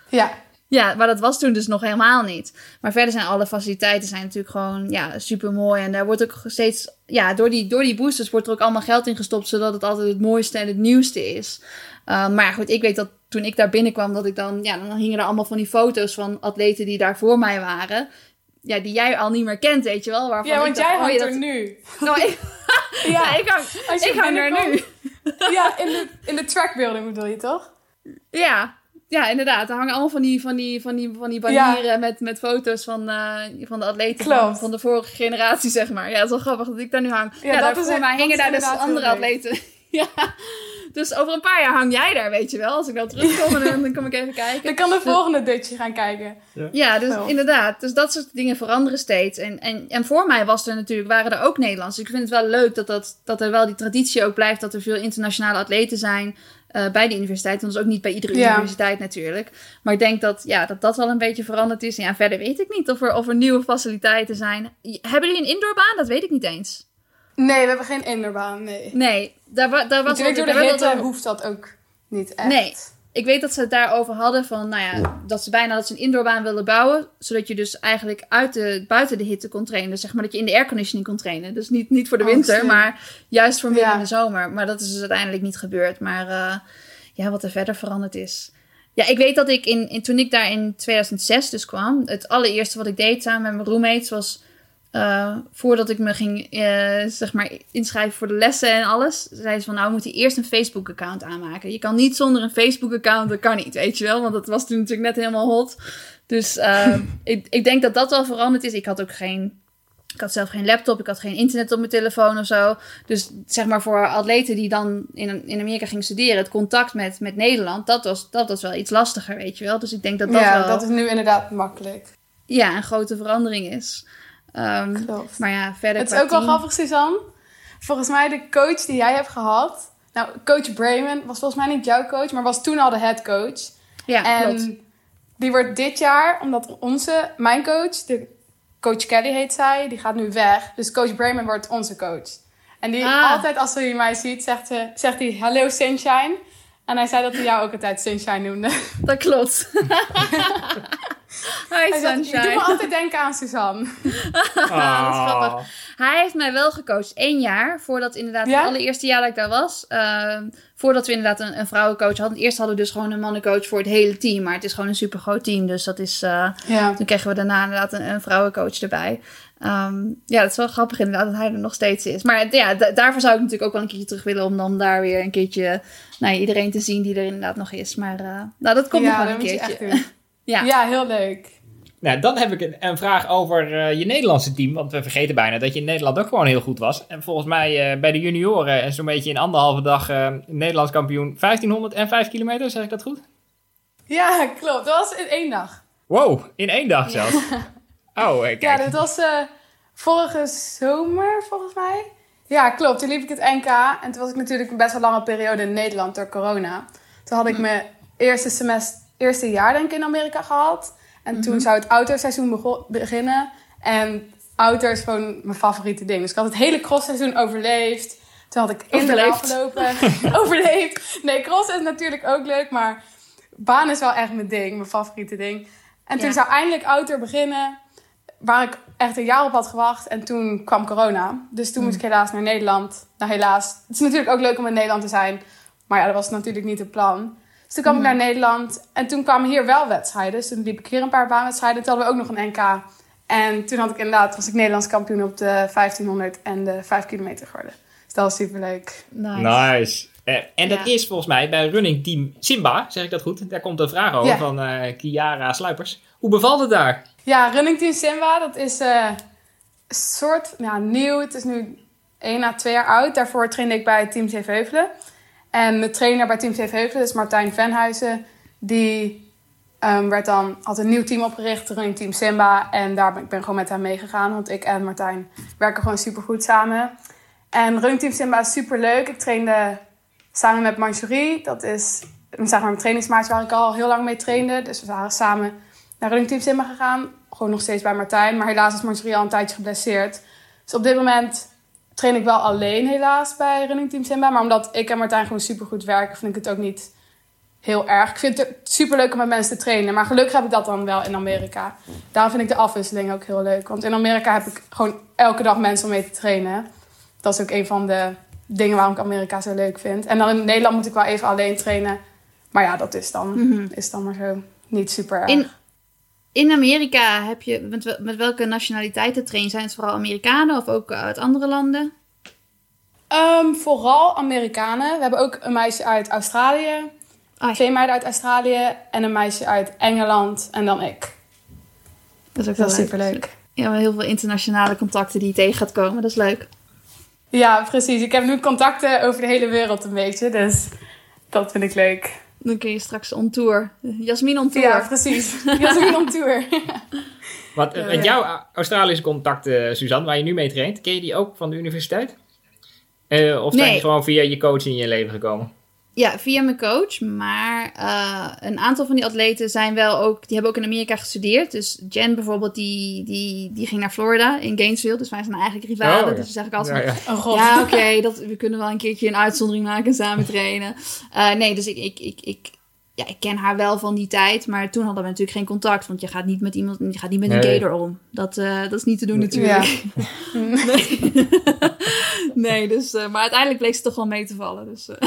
Ja, Ja, maar dat was toen dus nog helemaal niet. Maar verder zijn alle faciliteiten zijn natuurlijk gewoon ja, super mooi. En daar wordt ook steeds, ja, door die, door die boosters wordt er ook allemaal geld in gestopt, zodat het altijd het mooiste en het nieuwste is. Uh, maar goed, ik weet dat toen ik daar binnenkwam, dat ik dan, ja, dan hingen er allemaal van die foto's van atleten die daar voor mij waren. Ja, die jij al niet meer kent, weet je wel. Waarvan ja, want jij hangt er nu. Nou, ik... [LAUGHS] ja, [LAUGHS] ik hang, ik hang er nu. ja, in de, in de trackbuilding bedoel je toch? Ja, ja, inderdaad. Er hangen allemaal van die, van die, van die, van die banieren met, met foto's van, uh, van de atleten van, van, de vorige generatie, zeg maar. Ja, het is wel grappig dat ik daar nu hang. Ja, ja dat voor mij hingen daar dus andere atleten. [LAUGHS] ja. Dus over een paar jaar hang jij daar, weet je wel. Als ik dan terugkom, dan, dan kom ik even kijken. Dan kan de volgende Dutchje gaan kijken. Ja, ja dus inderdaad. Dus dat soort dingen veranderen steeds. En, en, en voor mij was er natuurlijk, waren er ook Nederlanders. Ik vind het wel leuk dat, dat, dat er wel die traditie ook blijft. Dat er veel internationale atleten zijn. Uh, bij de universiteit. Dat is ook niet bij iedere universiteit natuurlijk. Maar ik denk dat, ja, dat dat wel een beetje veranderd is. En ja, verder weet ik niet of er, of er nieuwe faciliteiten zijn. Hebben jullie een indoorbaan? Dat weet ik niet eens. Nee, we hebben geen indoorbaan, nee. Nee, daar, daar was... Natuurlijk door de hitte hoeft dat ook niet echt. Nee, ik weet dat ze het daarover hadden van, nou ja, dat ze bijna dat ze een indoorbaan wilden bouwen, zodat je dus eigenlijk uit de, buiten de hitte kon trainen. Dus zeg maar dat je in de airconditioning kon trainen. Dus niet, niet voor de oh, winter, maar juist voor midden in de zomer. Maar dat is dus uiteindelijk niet gebeurd. Maar uh, ja, wat er verder veranderd is. Ja, ik weet dat ik in, in, toen ik daar in 2006 dus kwam, het allereerste wat ik deed samen met mijn roommates was uh, voordat ik me ging uh, zeg maar inschrijven voor de lessen en alles, zei ze van nou moet je eerst een Facebook account aanmaken. Je kan niet zonder een Facebook account, dat kan niet, weet je wel, want dat was toen natuurlijk net helemaal hot. Dus uh, [LAUGHS] ik, ik denk dat dat wel veranderd is. Ik had ook geen, ik had zelf geen laptop, ik had geen internet op mijn telefoon of zo. Dus zeg maar voor atleten die dan in, in Amerika gingen studeren, het contact met, met Nederland, dat was, dat was wel iets lastiger, weet je wel. Dus ik denk dat dat ja, wel... dat is nu inderdaad makkelijk. Ja, een grote verandering is. Um, maar ja, verder. Het is ook wel grappig, Suzanne. Volgens mij de coach die jij hebt gehad. Nou, coach Brayman was volgens mij niet jouw coach, maar was toen al de head coach. Ja, en die wordt dit jaar, omdat onze, mijn coach, de coach Kelly heet zij, die gaat nu weg. Dus coach Brayman wordt onze coach. En die ah. altijd als hij mij ziet, zegt, ze, zegt hij: Hallo Sunshine. En hij zei dat hij jou ook altijd Sunshine noemde. Dat klopt. [LAUGHS] [LAUGHS] Hi Sunshine. Je doet me altijd denken aan Suzanne. [LAUGHS] Ah. dat is grappig. Hij heeft mij wel gecoacht. één jaar voordat inderdaad het allereerste jaar dat ik daar was. Uh, voordat we inderdaad een, een, vrouwencoach hadden. Eerst hadden we dus gewoon een mannencoach voor het hele team. Maar het is gewoon een super groot team. Dus dat is... Uh, ja. Toen kregen we daarna inderdaad een, een vrouwencoach erbij. Um, ja, dat is wel grappig inderdaad dat hij er nog steeds is. Maar ja, daarvoor zou ik natuurlijk ook wel een keertje terug willen... om dan daar weer een keertje nou, iedereen te zien die er inderdaad nog is. Maar uh, nou, dat komt nog wel een keertje. Ja, ja heel leuk. Nou, dan heb ik een, vraag over uh, je Nederlandse team. Want we vergeten bijna dat je in Nederland ook gewoon heel goed was. En volgens mij uh, bij de junioren en zo'n beetje in anderhalve dag uh, Nederlands kampioen 1500 en 5 kilometer. Zeg ik dat goed? Ja, klopt. Dat was in één dag. Wow, in één dag zelfs. [LAUGHS] oh, kijk. Ja, dat was vorige zomer volgens mij. Ja, klopt. Toen liep ik het NK. En toen was ik natuurlijk een best wel lange periode in Nederland door corona. Toen had ik mijn eerste semester eerste jaar denk ik in Amerika gehad. En toen mhm. zou het autoseizoen beginnen. En auto is gewoon mijn favoriete ding. Dus ik had het hele crossseizoen overleefd. Toen had ik in de gelopen. [LAUGHS] overleefd. Nee, cross is natuurlijk ook leuk. Maar baan is wel echt mijn ding. Mijn favoriete ding. En toen zou eindelijk auto beginnen. Waar ik echt een jaar op had gewacht. En toen kwam corona. Dus toen moest ik mhm. helaas naar Nederland. Nou, helaas. Het is natuurlijk ook leuk om in Nederland te zijn. Maar ja, dat was natuurlijk niet het plan. Dus toen kwam ik naar Nederland. En toen kwamen hier wel wedstrijden. Dus toen liep ik hier een paar baanwedstrijden. Toen hadden we ook nog een NK. En toen had ik inderdaad, was ik Nederlands kampioen op de 1500 en de 5 kilometer geworden. Dus dat was superleuk. Nice. nice. Uh, en dat is volgens mij bij running team Simba, zeg ik dat goed? Daar komt een vraag over van uh, Kiara Sluipers. Hoe bevalt het daar? Ja, running team Simba, dat is uh, een soort ja, nieuw. Het is nu 1 à 2 jaar oud. Daarvoor trainde ik bij Team Zeeveuvelen. En mijn trainer bij Team Zeeveuvelen is Martijn Venhuizen. Die um, werd dan, had een nieuw team opgericht, Running Team Simba. En daar ben ik ben gewoon met hem meegegaan. Want ik en Martijn werken gewoon super goed samen. En Running Team Simba is super leuk. Ik trainde samen met Manjuri. Dat is zeg maar, mijn trainingsmaatje waar ik al heel lang mee trainde. Dus we waren samen naar Running Team Simba gegaan. Gewoon nog steeds bij Martijn. Maar helaas is Marjorie al een tijdje geblesseerd. Dus op dit moment train ik wel alleen helaas bij Running Team Simba. Maar omdat ik en Martijn gewoon super goed werken, vind ik het ook niet heel erg. Ik vind het super leuk om met mensen te trainen. Maar gelukkig heb ik dat dan wel in Amerika. Daarom vind ik de afwisseling ook heel leuk. Want in Amerika heb ik gewoon elke dag mensen om mee te trainen. Dat is ook een van de dingen waarom ik Amerika zo leuk vind. En dan in Nederland moet ik wel even alleen trainen. Maar ja, dat is dan, Mhm. is dan maar zo. Niet super erg. In, in Amerika heb je, met, wel- met welke nationaliteiten trainen? Zijn het vooral Amerikanen of ook uit andere landen? Ehm, vooral Amerikanen. We hebben ook een meisje uit Australië. Ah, Twee meiden uit Australië. En een meisje uit Engeland. En dan ik. dat is ook wel super leuk. Ja, heel veel internationale contacten die je tegen gaat komen. Dat is leuk. Ja, precies. Ik heb nu contacten over de hele wereld een beetje. Dus dat vind ik leuk. Dan kun je straks on tour. Jasmin on tour. Ja, precies. [LAUGHS] Jasmin on tour. Wat, met jouw Australische contacten, Suzanne, waar je nu mee traint, ken je die ook van de universiteit? Eh, of zijn die gewoon via je coach in je leven gekomen? Ja, via mijn coach. Maar eh, een aantal van die atleten zijn wel ook... Die hebben ook in Amerika gestudeerd. Dus Jen bijvoorbeeld, die, die, die ging naar Florida in Gainesville. Dus wij zijn eigenlijk rivalen. Oh, ja. Dus dan zeg ik altijd Ja, van, ja. Oh god. Ja, oké, dat we kunnen wel een keertje een uitzondering maken en samen trainen. Eh, nee, dus ik, ik, ik, ik, ja, ik ken haar wel van die tijd, maar toen hadden we natuurlijk geen contact, want je gaat niet met iemand, je gaat niet met een gator om. Dat, eh, dat is niet te doen natuurlijk. Ja. [LAUGHS] [LAUGHS] Nee, [LAUGHS] nee dus, eh, maar uiteindelijk bleek ze toch wel mee te vallen. Dus, eh.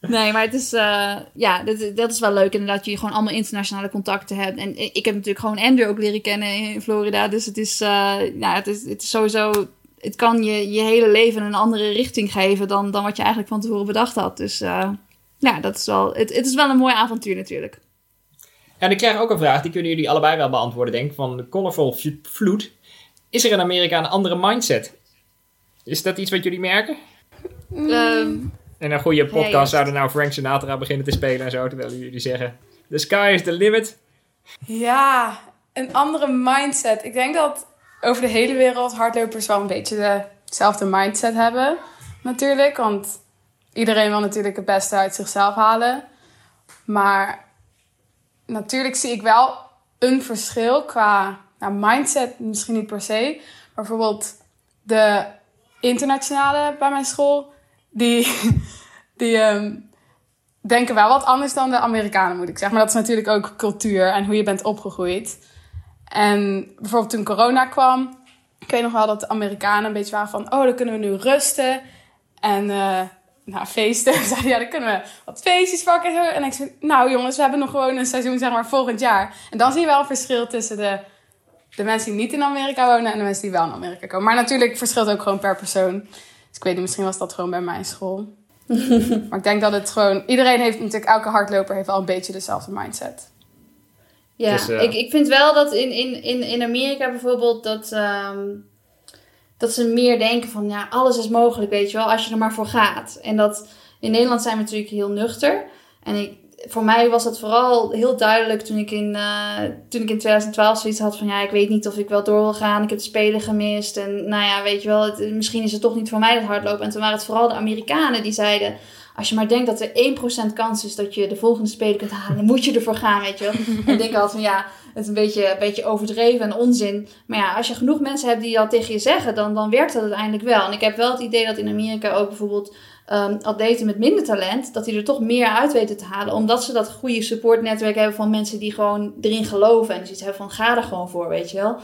[LAUGHS] nee, maar het is, eh, ja, dat, is wel leuk inderdaad, je gewoon allemaal internationale contacten hebt. En ik heb natuurlijk gewoon Andrew ook leren kennen in Florida, dus het is, ja, het is, het is sowieso het kan je je hele leven een andere richting geven dan, dan wat je eigenlijk van tevoren bedacht had. Dus ja, dat is wel, het, het is wel een mooi avontuur natuurlijk. En ik krijg ook een vraag, die kunnen jullie allebei wel beantwoorden, denk ik, van Colorful Vloed. Is er in Amerika een andere mindset? Is dat iets wat jullie merken? Ehm, In een goede podcast zouden nou Frank Sinatra beginnen te spelen en zo, terwijl jullie zeggen, the sky is the limit. Ja, een andere mindset. Ik denk dat over de hele wereld hardlopers wel een beetje dezelfde mindset hebben. Natuurlijk, want iedereen wil natuurlijk het beste uit zichzelf halen. Maar natuurlijk zie ik wel een verschil qua nou, mindset, misschien niet per se. Maar bijvoorbeeld de internationale bij mijn school, die, [LAUGHS] die ehm, denken wel wat anders dan de Amerikanen, moet ik zeggen. Maar dat is natuurlijk ook cultuur en hoe je bent opgegroeid. En bijvoorbeeld toen corona kwam, ik weet nog wel dat de Amerikanen een beetje waren van, oh, dan kunnen we nu rusten. En eh nou, feesten. [LAUGHS] Zeiden, ja, dan kunnen we wat feestjes pakken en. En ik zei, nou jongens, we hebben nog gewoon een seizoen, zeg maar, volgend jaar. En dan zie je wel een verschil tussen de, de mensen die niet in Amerika wonen en de mensen die wel in Amerika komen. Maar natuurlijk verschilt het ook gewoon per persoon. Dus ik weet niet, misschien was dat gewoon bij mijn school. [LAUGHS] maar ik denk dat het gewoon... Iedereen heeft natuurlijk... Elke hardloper heeft wel een beetje dezelfde mindset. Ja, Dus, eh, ik, ik vind wel dat in, in, in, in Amerika bijvoorbeeld dat, ehm, dat ze meer denken van ja, alles is mogelijk, weet je wel, als je er maar voor gaat. En dat in Nederland zijn we natuurlijk heel nuchter. En ik, voor mij was dat vooral heel duidelijk toen ik, in, eh, toen ik in 2012 zoiets had van ja, ik weet niet of ik wel door wil gaan. Ik heb de Spelen gemist. En nou ja, weet je wel, het- misschien is het toch niet voor mij dat hardlopen. En toen waren het vooral de Amerikanen die zeiden als je maar denkt dat er 1% kans is dat je de volgende spelen kunt halen, dan moet je ervoor gaan, weet je wel. [LAUGHS] En ik denk altijd van ja, het is een beetje, een beetje overdreven en onzin. Maar ja, als je genoeg mensen hebt die dat tegen je zeggen, dan, dan werkt dat uiteindelijk wel. En ik heb wel het idee dat in Amerika ook bijvoorbeeld ehm, atleten met minder talent, dat die er toch meer uit weten te halen. Omdat ze dat goede supportnetwerk hebben van mensen die gewoon erin geloven. En die zoiets hebben van ga er gewoon voor, weet je wel.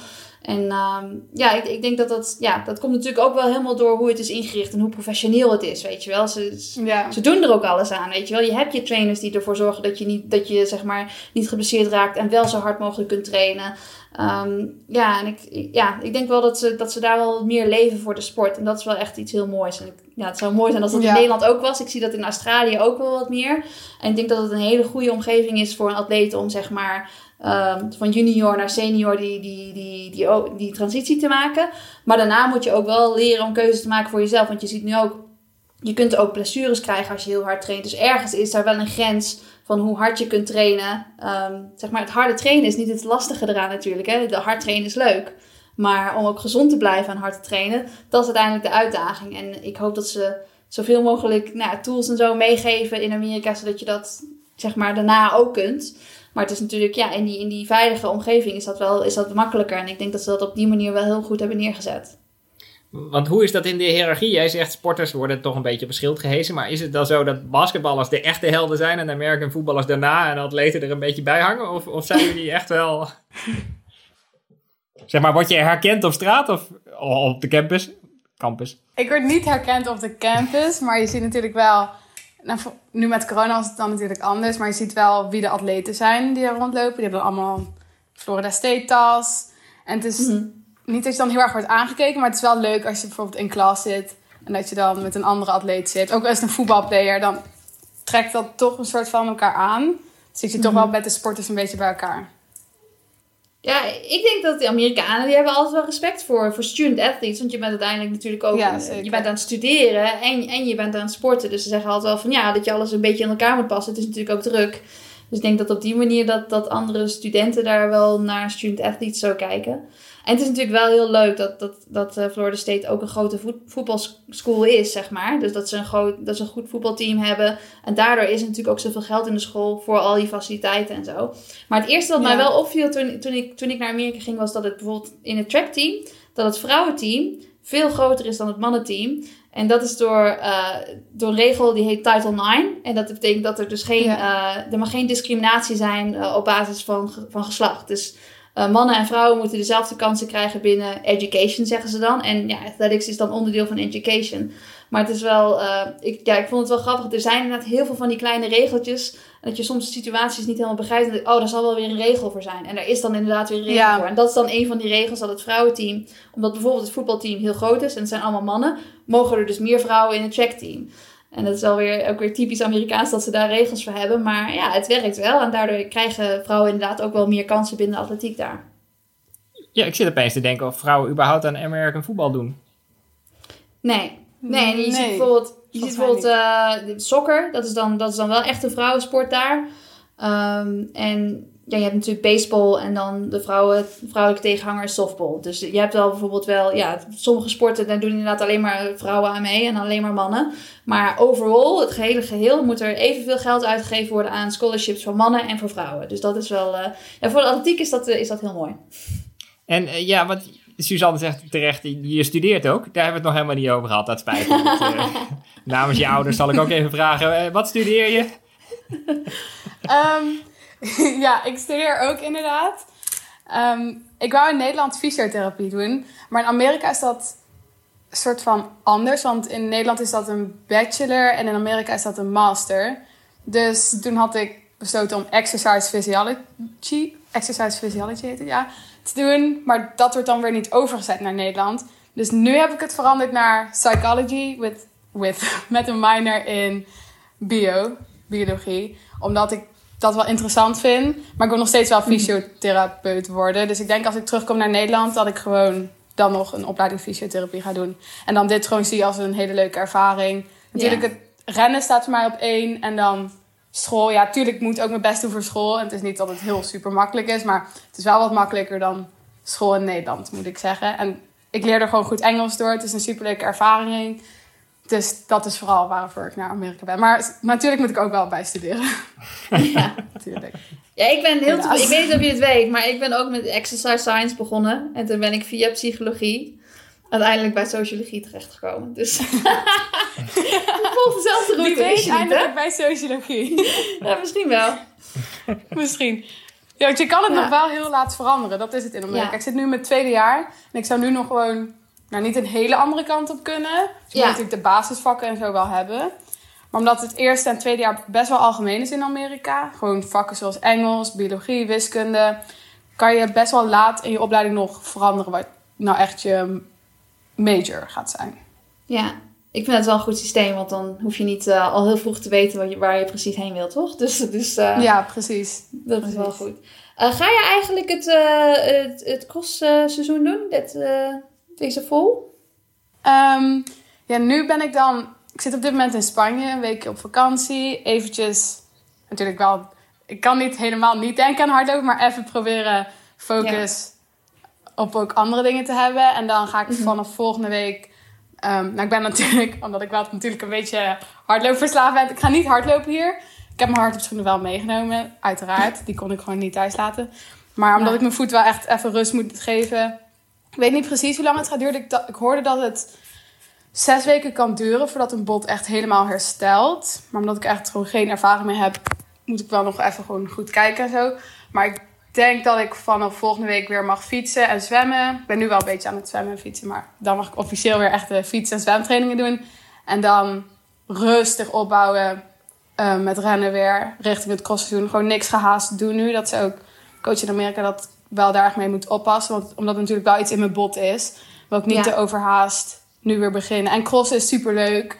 En ehm, ja, ik, ik denk dat dat, ja, dat komt natuurlijk ook wel helemaal door hoe het is ingericht en hoe professioneel het is, weet je wel. Ze, ze- Ja. ze doen er ook alles aan, weet je wel. Je hebt je trainers die ervoor zorgen dat je, niet, dat je zeg maar, niet geblesseerd raakt en wel zo hard mogelijk kunt trainen. Ehm, ja, en ik, ja, ik denk wel dat ze, dat ze daar wel meer leven voor de sport. En dat is wel echt iets heel moois. En ik, ja, het zou mooi zijn als dat Ja. in Nederland ook was. Ik zie dat in Australië ook wel wat meer. En ik denk dat het een hele goede omgeving is voor een atleet om zeg maar ehm, van junior naar senior die, die, die, die, die, die transitie te maken. Maar daarna moet je ook wel leren om keuzes te maken voor jezelf. Want je ziet nu ook, je kunt ook blessures krijgen als je heel hard traint. Dus ergens is daar wel een grens van hoe hard je kunt trainen. Ehm, zeg maar, het harde trainen is niet het lastige eraan natuurlijk. Hè? De hard trainen is leuk. Maar om ook gezond te blijven en hard te trainen, dat is uiteindelijk de uitdaging. En ik hoop dat ze zoveel mogelijk nou, tools en zo meegeven in Amerika, zodat je dat zeg maar daarna ook kunt. Maar het is natuurlijk, ja, in die, in die veilige omgeving is dat wel is dat makkelijker. En ik denk dat ze dat op die manier wel heel goed hebben neergezet. Want hoe is dat in de hiërarchie? Jij zegt sporters worden toch een beetje op schild gehezen. Maar is het dan zo dat basketballers de echte helden zijn en American voetballers daarna en atleten er een beetje bij hangen? Of, of zijn jullie echt wel. [LAUGHS] zeg maar, word je herkend op straat of op de campus? campus? Ik word niet herkend op de campus, maar je ziet natuurlijk wel. Nou, nu met corona was het dan natuurlijk anders, maar je ziet wel wie de atleten zijn die er rondlopen. Die hebben allemaal Florida State tas. En het is mhm. niet dat je dan heel erg wordt aangekeken, maar het is wel leuk als je bijvoorbeeld in klas zit en dat je dan met een andere atleet zit. Ook als een voetbalplayer, dan trekt dat toch een soort van elkaar aan. Dus zit je toch mhm. wel met de sporters een beetje bij elkaar. Ja, ik denk dat de Amerikanen die hebben altijd wel respect voor, voor student athletes. Want je bent uiteindelijk natuurlijk ook ja, je bent aan het studeren en, en je bent aan het sporten. Dus ze zeggen altijd wel van ja, dat je alles een beetje in elkaar moet passen. Het is natuurlijk ook druk. Dus ik denk dat op die manier dat, dat andere studenten daar wel naar student athletes zo kijken. En het is natuurlijk wel heel leuk dat, dat, dat uh, Florida State ook een grote voetbalschool is, zeg maar. Dus dat ze, een groot, dat ze een goed voetbalteam hebben. En daardoor is er natuurlijk ook zoveel geld in de school voor al die faciliteiten en zo. Maar het eerste wat mij wel opviel toen, toen, ik, toen ik naar Amerika ging, was dat het bijvoorbeeld in het trackteam, dat het vrouwenteam veel groter is dan het mannenteam. En dat is door, uh, door een regel die heet Title IX. En dat betekent dat er dus geen, uh, er mag geen discriminatie zijn uh, op basis van, van geslacht. Dus uh, mannen en vrouwen moeten dezelfde kansen krijgen binnen education, zeggen ze dan. En ja, athletics is dan onderdeel van education. Maar het is wel, uh, ik, ja, ik vond het wel grappig. Er zijn inderdaad heel veel van die kleine regeltjes. Dat je soms situaties niet helemaal begrijpt. En oh, daar zal wel weer een regel voor zijn. En er is dan inderdaad weer een regel voor. En dat is dan een van die regels dat het vrouwenteam, omdat bijvoorbeeld het voetbalteam heel groot is en het zijn allemaal mannen, mogen er dus meer vrouwen in het trackteam. En dat is wel weer, ook weer typisch Amerikaans dat ze daar regels voor hebben. Maar ja, het werkt wel. En daardoor krijgen vrouwen inderdaad ook wel meer kansen binnen de atletiek daar. Ja, ik zit opeens te denken of vrouwen überhaupt aan American voetbal doen. Nee. Nee, je ziet bijvoorbeeld, je ziet bijvoorbeeld uh, soccer. Dat is, dan, dat is dan wel echt een vrouwensport daar. Um, en ja, je hebt natuurlijk baseball en dan de vrouwen, vrouwelijke tegenhanger is softball. Dus je hebt wel bijvoorbeeld wel, ja, sommige sporten, daar doen inderdaad alleen maar vrouwen aan mee en alleen maar mannen. Maar overal, het gehele geheel, moet er evenveel geld uitgegeven worden aan scholarships voor mannen en voor vrouwen. Dus dat is wel, uh, ja, voor de atletiek is dat, uh, is dat heel mooi. En uh, ja, wat Suzanne zegt terecht, je studeert ook. Daar hebben we het nog helemaal niet over gehad, dat spijt me. [LAUGHS] namens je ouders zal ik ook even vragen, wat studeer je? um, [LAUGHS] ja, ik studeer ook inderdaad. Ehm, ik wou in Nederland fysiotherapie doen. Maar in Amerika is dat soort van anders. Want in Nederland is dat een bachelor en in Amerika is dat een master. Dus toen had ik besloten om exercise physiology, exercise physiology heet het, ja, te doen. Maar dat wordt dan weer niet overgezet naar Nederland. Dus nu heb ik het veranderd naar psychology with, with, [LAUGHS] met een minor in bio, biologie. Omdat ik dat wel interessant vind. Maar ik wil nog steeds wel fysiotherapeut worden. Dus ik denk als ik terugkom naar Nederland, dat ik gewoon dan nog een opleiding fysiotherapie ga doen. En dan dit gewoon zie als een hele leuke ervaring. Natuurlijk, het rennen staat voor mij op één. En dan school. Ja, tuurlijk moet ik ook mijn best doen voor school. En het is niet dat het heel super makkelijk is. Maar het is wel wat makkelijker dan school in Nederland, moet ik zeggen. En ik leer er gewoon goed Engels door. Het is een superleuke ervaring. Dus dat is vooral waarvoor ik naar Amerika ben. Maar natuurlijk moet ik ook wel bijstuderen. [LAUGHS] Ja, [LAUGHS] natuurlijk. Ja, ik ben heel Ik weet niet of je het weet, maar ik ben ook met exercise science begonnen. En toen ben ik via psychologie uiteindelijk bij sociologie terechtgekomen. Dus [LAUGHS] volg dezelfde route. Wie weet eindelijk bij sociologie. ja, misschien wel. misschien. Ja, want je kan het nog wel heel laat veranderen. Dat is het in Amerika. Ik zit nu in mijn tweede jaar. En ik zou nu nog gewoon nou, niet een hele andere kant op kunnen. Dus je moet natuurlijk de basisvakken en zo wel hebben. Maar omdat het eerste en tweede jaar best wel algemeen is in Amerika, gewoon vakken zoals Engels, biologie, wiskunde, kan je best wel laat in je opleiding nog veranderen wat nou echt je major gaat zijn. Ja, ik vind het wel een goed systeem, want dan hoef je niet uh, al heel vroeg te weten waar je, waar je precies heen wilt, toch? Dus, dus uh, ja, precies. Dat precies. is wel goed. Uh, ga je eigenlijk het, het, het crossseizoen doen? Dit, deze vol? Um, ja, nu ben ik dan... Ik zit op dit moment in Spanje, een weekje op vakantie. Eventjes, natuurlijk wel... Ik kan niet helemaal niet denken aan hardlopen, maar even proberen focus op ook andere dingen te hebben. En dan ga ik mhm. vanaf volgende week... Um, nou, ik ben natuurlijk, [LAUGHS] omdat ik wel natuurlijk een beetje hardloopverslaafd ben. Ik ga niet hardlopen hier. Ik heb mijn hardloopschoenen wel meegenomen, uiteraard. Die kon ik gewoon niet thuis laten. Maar omdat ik mijn voet wel echt even rust moet geven Ik weet niet precies hoe lang het gaat duren. Ik, ik hoorde dat het zes weken kan duren voordat een bot echt helemaal herstelt. Maar omdat ik echt gewoon geen ervaring meer heb, moet ik wel nog even gewoon goed kijken en zo. Maar ik denk dat ik vanaf volgende week weer mag fietsen en zwemmen. Ik ben nu wel een beetje aan het zwemmen en fietsen, maar dan mag ik officieel weer echt de fiets- en zwemtrainingen doen. En dan rustig opbouwen eh, met rennen weer richting het crossseizoen. Gewoon niks gehaast doen nu. Dat ze ook coach in Amerika dat wel daar echt mee moet oppassen. Want omdat het natuurlijk wel iets in mijn bot is, wil ik niet Ja. te overhaast nu weer beginnen. En cross is super leuk.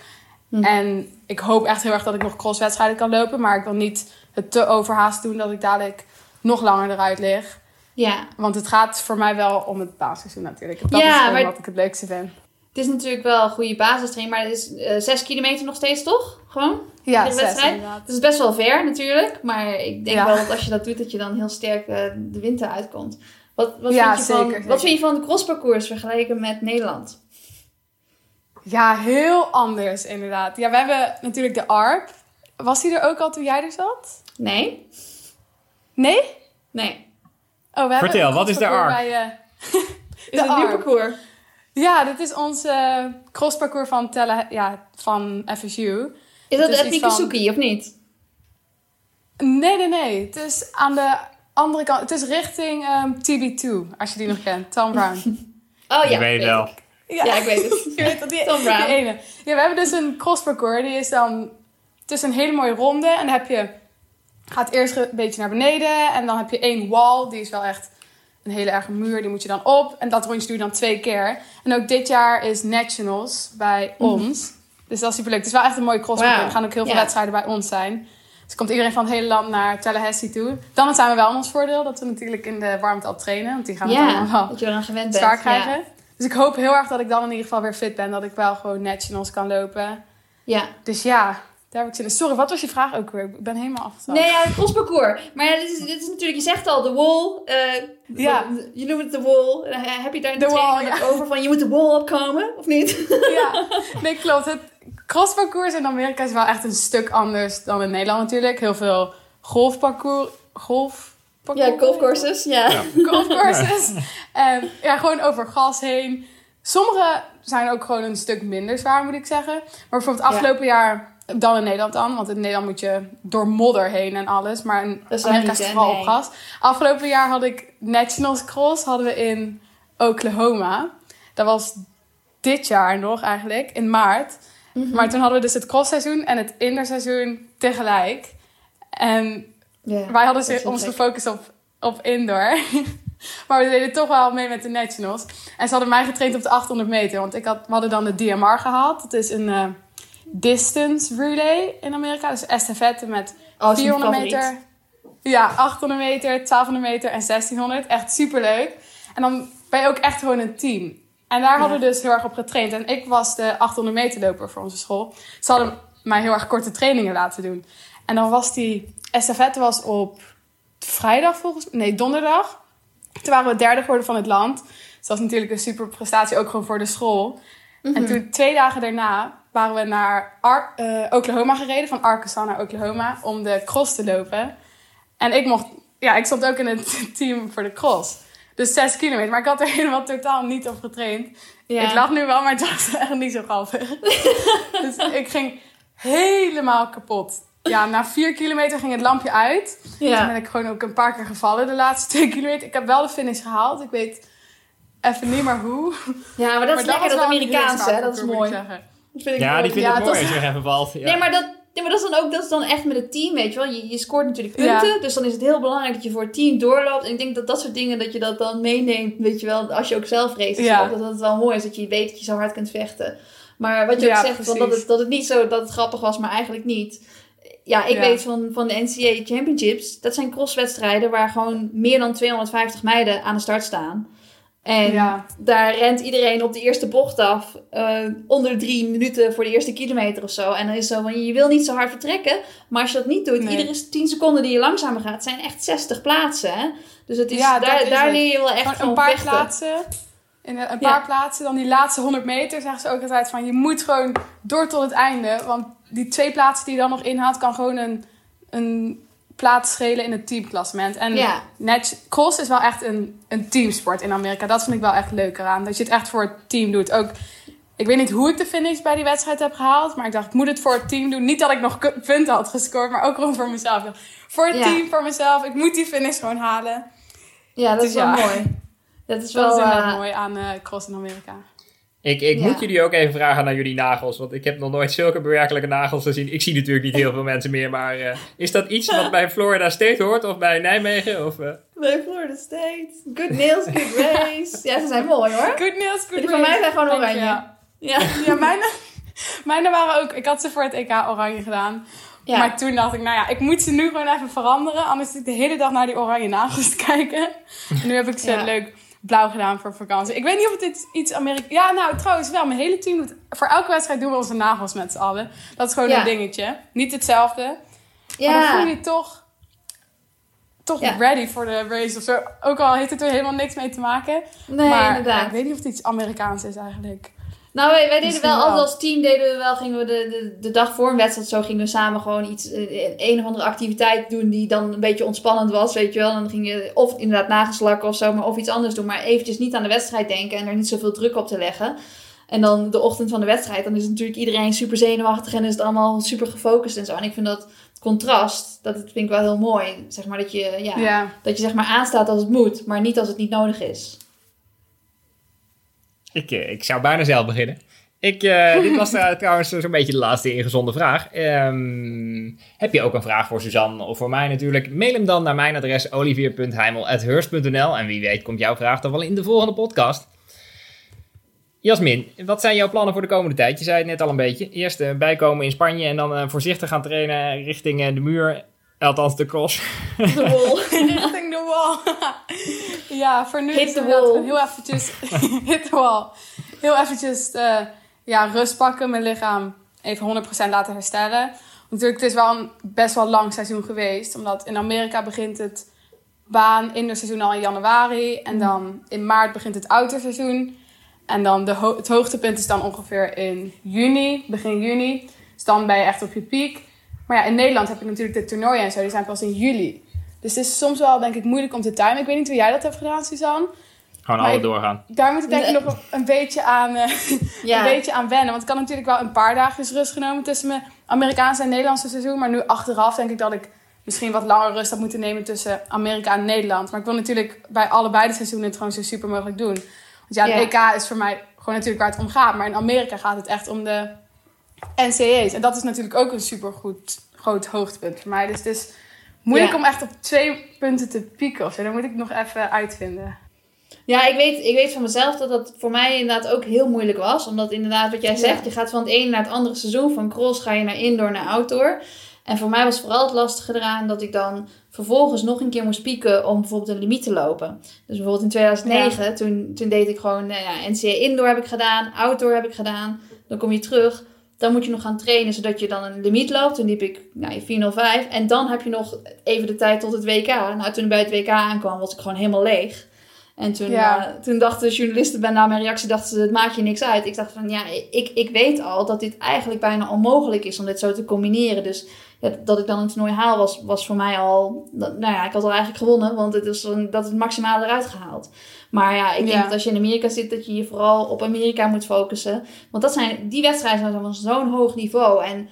Hm. En ik hoop echt heel erg dat ik nog crosswedstrijden kan lopen. Maar ik wil niet het te overhaast doen dat ik dadelijk nog langer eruit lig. Ja, Want het gaat voor mij wel om het basisseizoen natuurlijk. Dat Ja, is maar- wat ik het leukste vind. Het is natuurlijk wel een goede basistraining, maar het is eh, zes kilometer nog steeds, toch? Gewoon? Ja, de wedstrijd? inderdaad. Het is best wel ver natuurlijk, maar ik denk Ja. wel dat als je dat doet, dat je dan heel sterk eh, de winter uitkomt. Wat, wat, Ja, vind je van, zeker, wat vind je van de crossparcours vergeleken met Nederland? Ja, heel anders inderdaad. Ja, we hebben natuurlijk de ARP. Was die er ook al toen jij er zat? Nee? Nee? Nee. Oh, we hebben Vertel, wat is de ARP? Bij, eh, [LAUGHS] Is De het een nieuw parcours? Ja, dit is onze eh, crossparcours van, tele, ja, van FSU. Is dat Nikisuki of niet? Nee, nee, nee. Het is aan de andere kant. Het is richting ehm, TB2, als je die nog kent. Tom Brown. [LAUGHS] Oh ja, Je weet wel. ik. Ja, ik weet het. [LAUGHS] Je weet dat die, Tom Brown. die ene. Ja, we hebben dus een crossparcours. Die is dan... Het is een hele mooie ronde. En dan heb je... Gaat eerst een beetje naar beneden. En dan heb je één wall. Die is wel echt een hele erge muur. Die moet je dan op. En dat rondje doe je dan twee keer. En ook dit jaar is Nationals bij ons. Dus dat is superleuk. Het is wel echt een mooie crossparcours. Wauw. Er gaan ook heel veel Ja. wedstrijden bij ons zijn. Dus komt iedereen van het hele land naar Tallahassee toe. Dan zijn we wel in ons voordeel. Dat we natuurlijk in de warmte al trainen. Want die gaan we dan allemaal dat je eraan gewend bent. zwaar krijgen. Ja. Dus ik hoop heel erg dat ik dan in ieder geval weer fit ben. Dat ik wel gewoon nationals kan lopen. ja. Dus ja, daar heb ik zin in. Sorry, wat was je vraag ook weer? Ik ben helemaal afgestapt. Nee, ja, het crossparcours. Maar ja, dit is, dit is natuurlijk, je zegt al, de wall. eh, Ja. je noemt het de wall. Eh, heb je daar een training over van, je moet de wall opkomen, of niet? [LAUGHS] Ja, nee, klopt. Het crossparcours in Amerika is wel echt een stuk anders dan in Nederland natuurlijk. Heel veel golfparcours. Golf. Ja, golfcourses, ja. Ja. [LAUGHS] golfcourses. En ja, gewoon over gas heen. Sommige zijn ook gewoon een stuk minder zwaar, moet ik zeggen. Maar bijvoorbeeld afgelopen jaar, dan in Nederland dan. Want in Nederland moet je door modder heen en alles. Maar in Amerika is het vooral op gas. Afgelopen jaar had ik Nationals Cross hadden we in Oklahoma. Dat was dit jaar nog eigenlijk, in maart. Mhm. Maar toen hadden we dus het crossseizoen en het indoor-seizoen tegelijk. En wij hadden ze- ons gefocust op, op indoor. [LAUGHS] maar we deden toch wel mee met de Nationals. En ze hadden mij getraind op de 800 meter. Want ik had, we hadden dan de DMR gehad. Dat is een eh, distance relay in Amerika. Dus estafette met Oh, is mijn 400 favoriet. meter. Ja, 800 meter, 1200 meter en 1600. Echt super leuk. En dan ben je ook echt gewoon een team. En daar hadden we dus heel erg op getraind. En ik was de 800 meter loper voor onze school. Ze hadden mij heel erg korte trainingen laten doen. En dan was die estafette was op vrijdag volgens Nee, donderdag. Toen waren we derde geworden van het land. Dus dat was natuurlijk een super prestatie ook gewoon voor de school. Mhm. En toen twee dagen daarna waren we naar Ar- eh, Oklahoma gereden. Van Arkansas naar Oklahoma om de cross te lopen. En ik mocht... Ja, ik stond ook in het [LAUGHS] team voor de cross. Dus zes kilometer. Maar ik had er [LAUGHS] helemaal totaal niet op getraind. Ja. Ik lag nu wel, maar het was [LAUGHS] echt niet zo grappig. dus ik ging helemaal kapot. Ja, na vier kilometer ging het lampje uit. Toen Ja. ben ik gewoon ook een paar keer gevallen de laatste twee kilometer. Ik heb wel de finish gehaald. Ik weet even niet meer hoe. ja, maar dat is lekker, dat heel Amerikaanse? Dat is mooi. Ik zeggen. Dat vind ik Ja, mooi. die vind Ja, ik dat mooi is- als je valt. Ja. Nee, maar dat, nee, maar dat is dan ook dat is dan echt met het team, weet je wel. Je, je scoort natuurlijk punten, Ja. dus dan is het heel belangrijk dat je voor het team doorloopt. En ik denk dat dat soort dingen, dat je dat dan meeneemt, weet je wel, als je ook zelf race. Ja. Dat dat wel mooi is, dat je weet dat je zo hard kunt vechten. Maar wat je Ja, ook zegt, van dat, het, dat het niet zo, dat het grappig was, maar eigenlijk niet. Ja, ik Ja. weet van, van de NCAA Championships, dat zijn crosswedstrijden waar gewoon meer dan 250 meiden aan de start staan. En Ja. daar rent iedereen op de eerste bocht af. eh, onder de drie minuten voor de eerste kilometer of zo. En dan is het zo van, je wil niet zo hard vertrekken. Maar als je dat niet doet, Nee. iedere 10 seconden die je langzamer gaat, zijn echt 60 plaatsen. Hè? Dus het is, Ja, daar, is daar het. leer je wel echt van een paar vechten. plaatsen. In een, een Ja. paar plaatsen, dan die laatste 100 meter, zeggen ze ook altijd van je moet gewoon door tot het einde. Want die twee plaatsen die je dan nog inhaalt, kan gewoon een, een plaats schelen in het teamklassement. En Ja. net, cross is wel echt een, een teamsport in Amerika. Dat vind ik wel echt leuk eraan. Dat je het echt voor het team doet. Ook, ik weet niet hoe ik de finish bij die wedstrijd heb gehaald. Maar ik dacht, ik moet het voor het team doen. Niet dat ik nog punten had gescoord, maar ook gewoon voor mezelf. Voor het Ja. team, voor mezelf. Ik moet die finish gewoon halen. Ja, dat Dus is wel ja. mooi. Dat is Dat wel... is inderdaad eh, mooi aan eh, cross in Amerika. Ik, ik Ja. moet jullie ook even vragen naar jullie nagels, want ik heb nog nooit zulke bewerkelijke nagels gezien. Ik zie natuurlijk niet heel veel mensen meer, maar eh, is dat iets wat [LAUGHS] bij Florida State hoort of bij Nijmegen? Of, eh? Bij Florida State. Good nails, good race. Ja, ze zijn mooi hoor. Good news, good Die van mij zijn gewoon oranje. Ja. [LAUGHS] Ja, mijne, mijne waren ook... Ik had ze voor het EK oranje gedaan. Ja. Maar toen dacht ik, nou ja, ik moet ze nu gewoon even veranderen. Anders zit ik de hele dag naar die oranje nagels te kijken. En nu heb ik ze Ja. leuk blauw gedaan voor vakantie. Ik weet niet of het iets, iets Amerika... Ja, nou trouwens wel. Mijn hele team doet... Voor elke wedstrijd doen we onze nagels met z'n allen. Dat is gewoon Ja. een dingetje. Niet hetzelfde. Maar dan voel je je toch... Toch Ja. ready voor de race of zo. Ook al heeft het er helemaal niks mee te maken. Nee, maar inderdaad. ja, ik weet niet of het iets Amerikaans is eigenlijk. Nou, wij, wij deden wel. altijd als team deden we wel, gingen we de, de, de dag voor een wedstrijd zo, gingen we samen gewoon iets, eh, een of andere activiteit doen die dan een beetje ontspannend was, weet je wel. En dan ging je of inderdaad nageslakken of zo, maar of iets anders doen. Maar eventjes niet aan de wedstrijd denken en er niet zoveel druk op te leggen. En dan de ochtend van de wedstrijd, dan is natuurlijk iedereen super zenuwachtig en is het allemaal super gefocust en zo. En ik vind dat contrast, dat vind ik wel heel mooi. Zeg maar dat je, ja, Ja. dat je zeg maar aanstaat als het moet, maar niet als het niet nodig is. Ik, eh, ik zou bijna zelf beginnen. Ik, eh, [LAUGHS] dit was eh, trouwens zo'n beetje de laatste ingezonde vraag. Ehm, heb je ook een vraag voor Suzanne of voor mij natuurlijk? Mail hem dan naar mijn adres olivier.heimel.hurst.nl en wie weet komt jouw vraag dan wel in de volgende podcast. Jasmin, wat zijn jouw plannen voor de komende tijd? Je zei het net al een beetje. Eerst eh, bijkomen in Spanje en dan voorzichtig gaan trainen richting de muur. Althans de cross. De wol. [LAUGHS] [LAUGHS] Richting de wall. Ja, voor nu Hit is het heel eventjes... [LAUGHS] hit the wall. Heel eventjes eh, ja, rust pakken. Mijn lichaam even 100% laten herstellen. Want natuurlijk, het is wel een best wel lang seizoen geweest. Omdat in Amerika begint het baan seizoen al in januari. En dan in maart begint het outdoorseizoen. En dan de ho- het hoogtepunt is dan ongeveer in juni, begin juni. Dus dan ben je echt op je piek. Maar ja, in Nederland heb je natuurlijk de toernooien en zo. Die zijn pas in juli. Dus het is soms wel, denk ik, moeilijk om te timen. Ik weet niet hoe jij dat hebt gedaan, Suzanne. Gewoon alle ik- doorgaan. Daar moet ik denk ik Nee. nog een, beetje aan, eh, [LAUGHS] Ja. een beetje aan wennen. Want ik had natuurlijk wel een paar dagjes rust genomen tussen mijn Amerikaanse en Nederlandse seizoen. Maar nu achteraf denk ik dat ik misschien wat langer rust had moeten nemen tussen Amerika en Nederland. Maar ik wil natuurlijk bij allebei de seizoenen het gewoon zo super mogelijk doen. Want ja, de Ja. EK is voor mij gewoon natuurlijk waar het om gaat. Maar in Amerika gaat het echt om de NCAA's. En dat is natuurlijk ook een super goed, groot hoogtepunt voor mij. Dus het is moeilijk Ja. om echt op twee punten te pieken of zo. Dat moet ik nog even uitvinden. Ja, ik weet, ik weet van mezelf dat dat voor mij inderdaad ook heel moeilijk was. Omdat inderdaad, wat jij zegt, Ja. je gaat van het ene naar het andere seizoen. Van cross ga je naar indoor naar outdoor. En voor mij was vooral het lastige eraan dat ik dan vervolgens nog een keer moest pieken om bijvoorbeeld een limiet te lopen. Dus bijvoorbeeld in 2009, toen, toen deed ik gewoon, nou ja, NCA indoor heb ik gedaan, outdoor heb ik gedaan. Dan kom je terug, dan moet je nog gaan trainen zodat je dan een limiet loopt. Toen liep ik nou, 405 en dan heb je nog even de tijd tot het WK. Nou, toen ik bij het WK aankwam was ik gewoon helemaal leeg. En toen, Ja. eh, toen dachten de journalisten bij na mijn reactie, dachten ze, het maakt je niks uit. Ik dacht van, ja, ik, ik weet al dat dit eigenlijk bijna onmogelijk is om dit zo te combineren. Dus ja, dat ik dan een toernooi haal was, was voor mij al, dat- nou ja, ik had al eigenlijk gewonnen, want het is een, dat het maximale eruit gehaald. Maar ja, ik denk Ja. dat als je in Amerika zit, dat je je vooral op Amerika moet focussen. Want dat zijn, die wedstrijden zijn van zo'n hoog niveau. En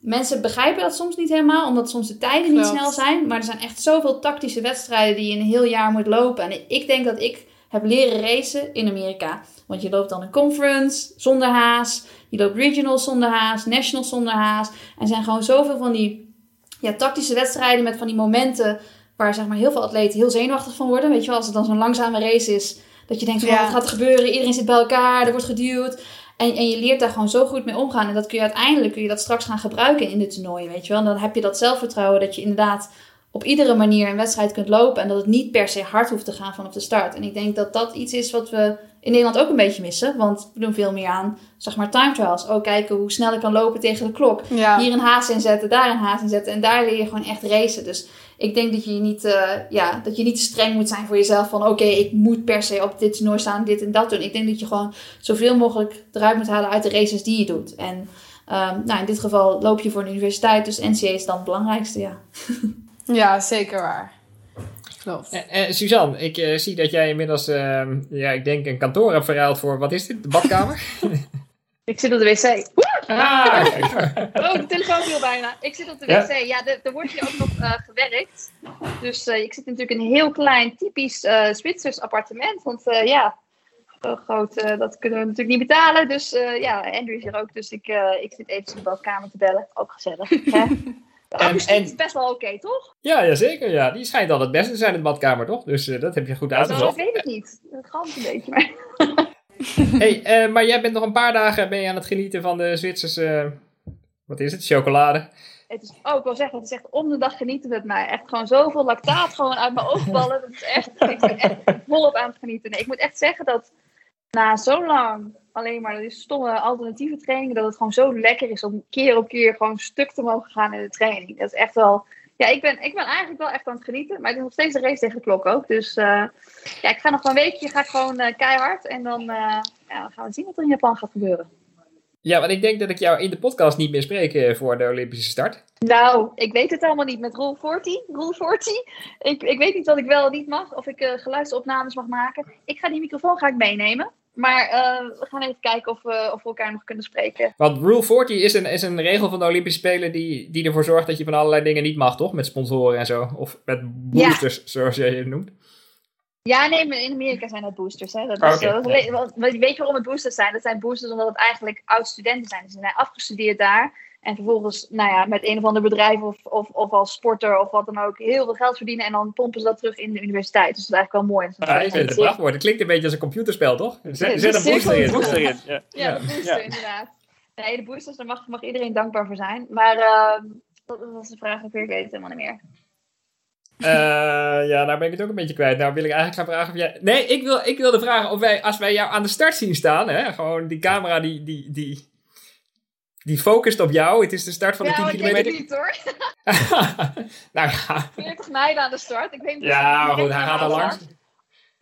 mensen begrijpen dat soms niet helemaal, omdat soms de tijden niet snel zijn. Maar er zijn echt zoveel tactische wedstrijden die je een heel jaar moet lopen. En ik denk dat ik heb leren racen in Amerika. Want je loopt dan een conference zonder haas. Je loopt regionals zonder haas. Nationals zonder haas. En zijn gewoon zoveel van die ja, tactische wedstrijden met van die momenten... waar zeg maar, heel veel atleten heel zenuwachtig van worden. Weet je wel, als het dan zo'n langzame race is... dat je denkt van, Ja. wat gaat er gebeuren? Iedereen zit bij elkaar, er wordt geduwd. En, en je leert daar gewoon zo goed mee omgaan. En dat kun je uiteindelijk kun je dat straks gaan gebruiken in de toernooien, weet je wel. En dan heb je dat zelfvertrouwen dat je inderdaad op iedere manier een wedstrijd kunt lopen. En dat het niet per se hard hoeft te gaan vanaf de start. En ik denk dat dat iets is wat we in Nederland ook een beetje missen. Want we doen veel meer aan, zeg maar, time trials. Ook kijken hoe snel ik kan lopen tegen de klok. Ja. Hier een haas inzetten, daar een haas inzetten. En daar leer je gewoon echt racen. Dus ik denk dat je niet, eh, ja, dat je niet te streng moet zijn voor jezelf. Van oké, ik moet per se op dit toernooi staan, dit en dat doen. Ik denk dat je gewoon zoveel mogelijk eruit moet halen uit de races die je doet. En ehm, nou, in dit geval loop je voor een universiteit. Dus NCA is dan het belangrijkste, ja. [LAUGHS] Ja, zeker waar. Klopt. Eh, eh, Suzanne, ik eh, zie dat jij inmiddels, ehm, ja, ik denk een kantoor hebt verruild voor, wat is dit, de badkamer? [LAUGHS] Ik zit op de wc. ah, Oh, de telefoon viel bijna. Ik zit op de Ja? wc. Ja, er, er wordt hier ook nog eh, gewerkt. Dus eh, ik zit natuurlijk in een heel klein, typisch eh Zwitsers appartement. Want eh, ja, zo groot, dat kunnen we natuurlijk niet betalen. Dus eh, ja, Andrew is hier ook. Dus ik, eh, ik zit even in de badkamer te bellen. Ook gezellig. Hè? [LAUGHS] En- is best wel oké, toch? ja, ja, zeker. Ja. Die schijnt al het beste te zijn in de badkamer, toch? Dus eh, dat heb je goed Nou, ik uitgezocht. weet het niet. Dat galmt een beetje. Maar... [LAUGHS] hey, eh, maar jij bent nog een paar dagen ben je aan het genieten van de Zwitserse, eh, wat is het, chocolade? Het is, oh, ik wil zeggen, het is echt om de dag genieten met mij. Echt gewoon zoveel lactaat gewoon uit mijn ogen ballen. Dat is echt, ik ben echt volop aan het genieten. Nee, ik moet echt zeggen dat na zo lang alleen maar die stomme alternatieve trainingen, dat het gewoon zo lekker is om keer op keer gewoon stuk te mogen gaan in de training. Dat is echt wel, ja, ik ben, ik ben eigenlijk wel echt aan het genieten. Maar het is nog steeds een race tegen de klok ook. Dus eh, ja, ik ga nog een weekje, ga ik gewoon eh, keihard. En dan, eh, ja, dan gaan we zien wat er in Japan gaat gebeuren. Ja, want ik denk dat ik jou in de podcast niet meer spreek voor de Olympische start. Nou, ik weet het allemaal niet met Rule 40. Rule 40. Ik, ik weet niet wat ik wel niet mag. Of ik geluidsopnames mag maken. Ik ga die microfoon ga ik meenemen. Maar eh, we gaan even kijken of we, of we elkaar nog kunnen spreken. Want Rule 40 is een, is een regel van de Olympische Spelen die, die ervoor zorgt dat je van allerlei dingen niet mag, toch? Met sponsoren en zo. Of met boosters, zoals jij het noemt. Ja, nee, maar in Amerika zijn dat boosters. Hè? Dat is, Oké, dat is- want- weet je waarom het boosters zijn? Dat zijn boosters omdat het eigenlijk oud-studenten zijn. Dus ze zijn afgestudeerd daar. En vervolgens, nou ja, met een of ander bedrijf of, of, of als sporter of wat dan ook, heel veel geld verdienen. En dan pompen ze dat terug in de universiteit. Dus dat is eigenlijk wel mooi. Dat is Ah, ik vind het een prachtwoord. Het klinkt een beetje als een computerspel, toch? Zet, Ja, zet een booster in. Booster erin. Ja. Ja, Ja. de booster, inderdaad. Nee, de boosters, daar mag, mag iedereen dankbaar voor zijn. Maar ehm dat was de vraag ook weer, ik weet het helemaal niet meer. Eh, ja, nou ben ik het ook een beetje kwijt. Nou wil ik eigenlijk gaan vragen of jij... Nee, ik, wil, ik wilde vragen of wij, als wij jou aan de start zien staan, hè, gewoon die camera die, die, die, die focust op jou. Het is de start van de ja, 10 maar ik weet kilometer. het niet hoor. [LAUGHS] nou ja, 40 meiden aan de start. Ik weet niet ja, goed, hij gaat al langs.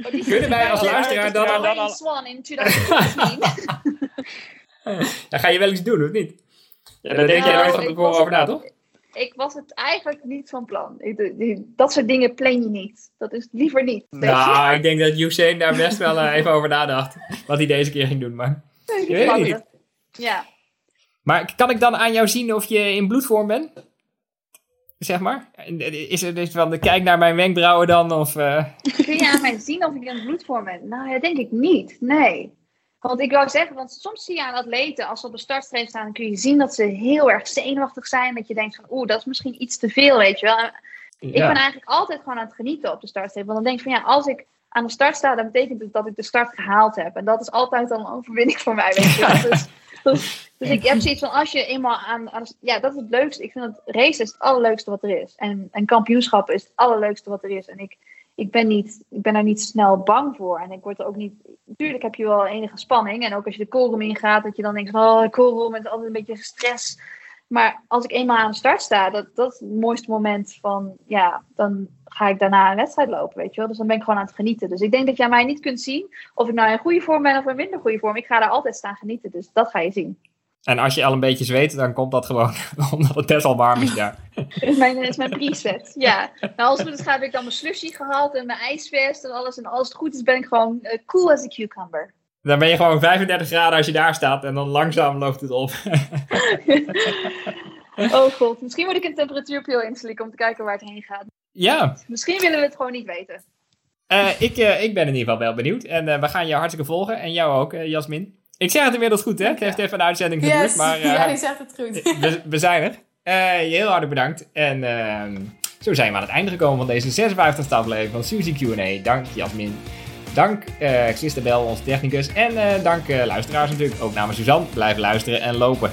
Oh, Kunnen wij als luisteraar dan Ja, al- dan. Swan in [LAUGHS] 2019. [LAUGHS] Ja, ga je wel iets doen, of niet? Ja, daar denk jij Nou, nooit van ik tevoren over na, toch? ik was het eigenlijk niet van plan. Ik, dat soort dingen plan je niet. Dat is liever niet. Nou, ik denk dat Usain daar best wel eh, even over nadacht. Wat hij deze keer ging doen, maar... Ik weet het niet. Ja. Maar kan ik dan aan jou zien of je in bloedvorm bent? Zeg maar? Is het is van, kijk naar mijn wenkbrauwen dan, of... eh, Kun je aan mij zien of ik een bloedvorm ben? Nou ja, denk ik niet. Nee. Want ik wou zeggen, want soms zie je aan atleten, als ze op de startstreep staan, dan kun je zien dat ze heel erg zenuwachtig zijn. Dat je denkt van, oeh, dat is misschien iets te veel, weet je wel. En Ik ben eigenlijk altijd gewoon aan het genieten op de startstreep. Want dan denk ik van, ja, als ik aan de start sta, dan betekent het dat ik de start gehaald heb. En dat is altijd al een overwinning voor mij, weet je wel. [LAUGHS] Dus, dus, dus ik heb zoiets van, als je eenmaal aan. Ja, dat is het leukste. Ik vind dat race is het allerleukste wat er is. En, en kampioenschappen is het allerleukste wat er is. En ik, ik, ben niet, ik ben daar niet snel bang voor. En ik word er ook niet... Tuurlijk heb je wel enige spanning. En ook als je de koolroom ingaat, dat je dan denkt van... Oh, koolroom met altijd een beetje stress. Maar als ik eenmaal aan de start sta, dat, dat is het mooiste moment van... Ja, dan ga ik daarna een wedstrijd lopen, weet je wel. Dus dan ben ik gewoon aan het genieten. Dus ik denk dat jij mij niet kunt zien of ik nou in goede vorm ben of in minder goede vorm. Ik ga daar altijd staan genieten, dus dat ga je zien. En als je al een beetje zweet, dan komt dat gewoon [LAUGHS] omdat het best wel warm is daar. [LAUGHS] Dat is mijn, is mijn preset, ja. Nou, als het goed is, heb ik dan mijn slushy gehad en mijn ijsvest en alles. En als het goed is, ben ik gewoon eh, cool as a cucumber. Dan ben je gewoon 35 graden als je daar staat en dan langzaam loopt het op. [LAUGHS] Oh god, misschien moet ik een temperatuurpil inslikken om te kijken waar het heen gaat. ja, Misschien willen we het gewoon niet weten. eh, ik, eh, ik ben in ieder geval wel benieuwd. En we gaan jou hartstikke volgen. En jou ook, Jasmin. Ik zeg het inmiddels goed, hè? Het heeft even een uitzending geduurd, Yes, maar [LAUGHS] eh, ja, je zegt het goed. we, we zijn er. Eh, je heel hartelijk bedankt. En ehm, zo zijn we aan het einde gekomen van deze 56e aflevering van Suzy Q&A. Dank Jasmin. Dank eh Christabel, onze technicus. En eh, dank eh, luisteraars natuurlijk. Ook namens Suzanne. Blijf luisteren en lopen.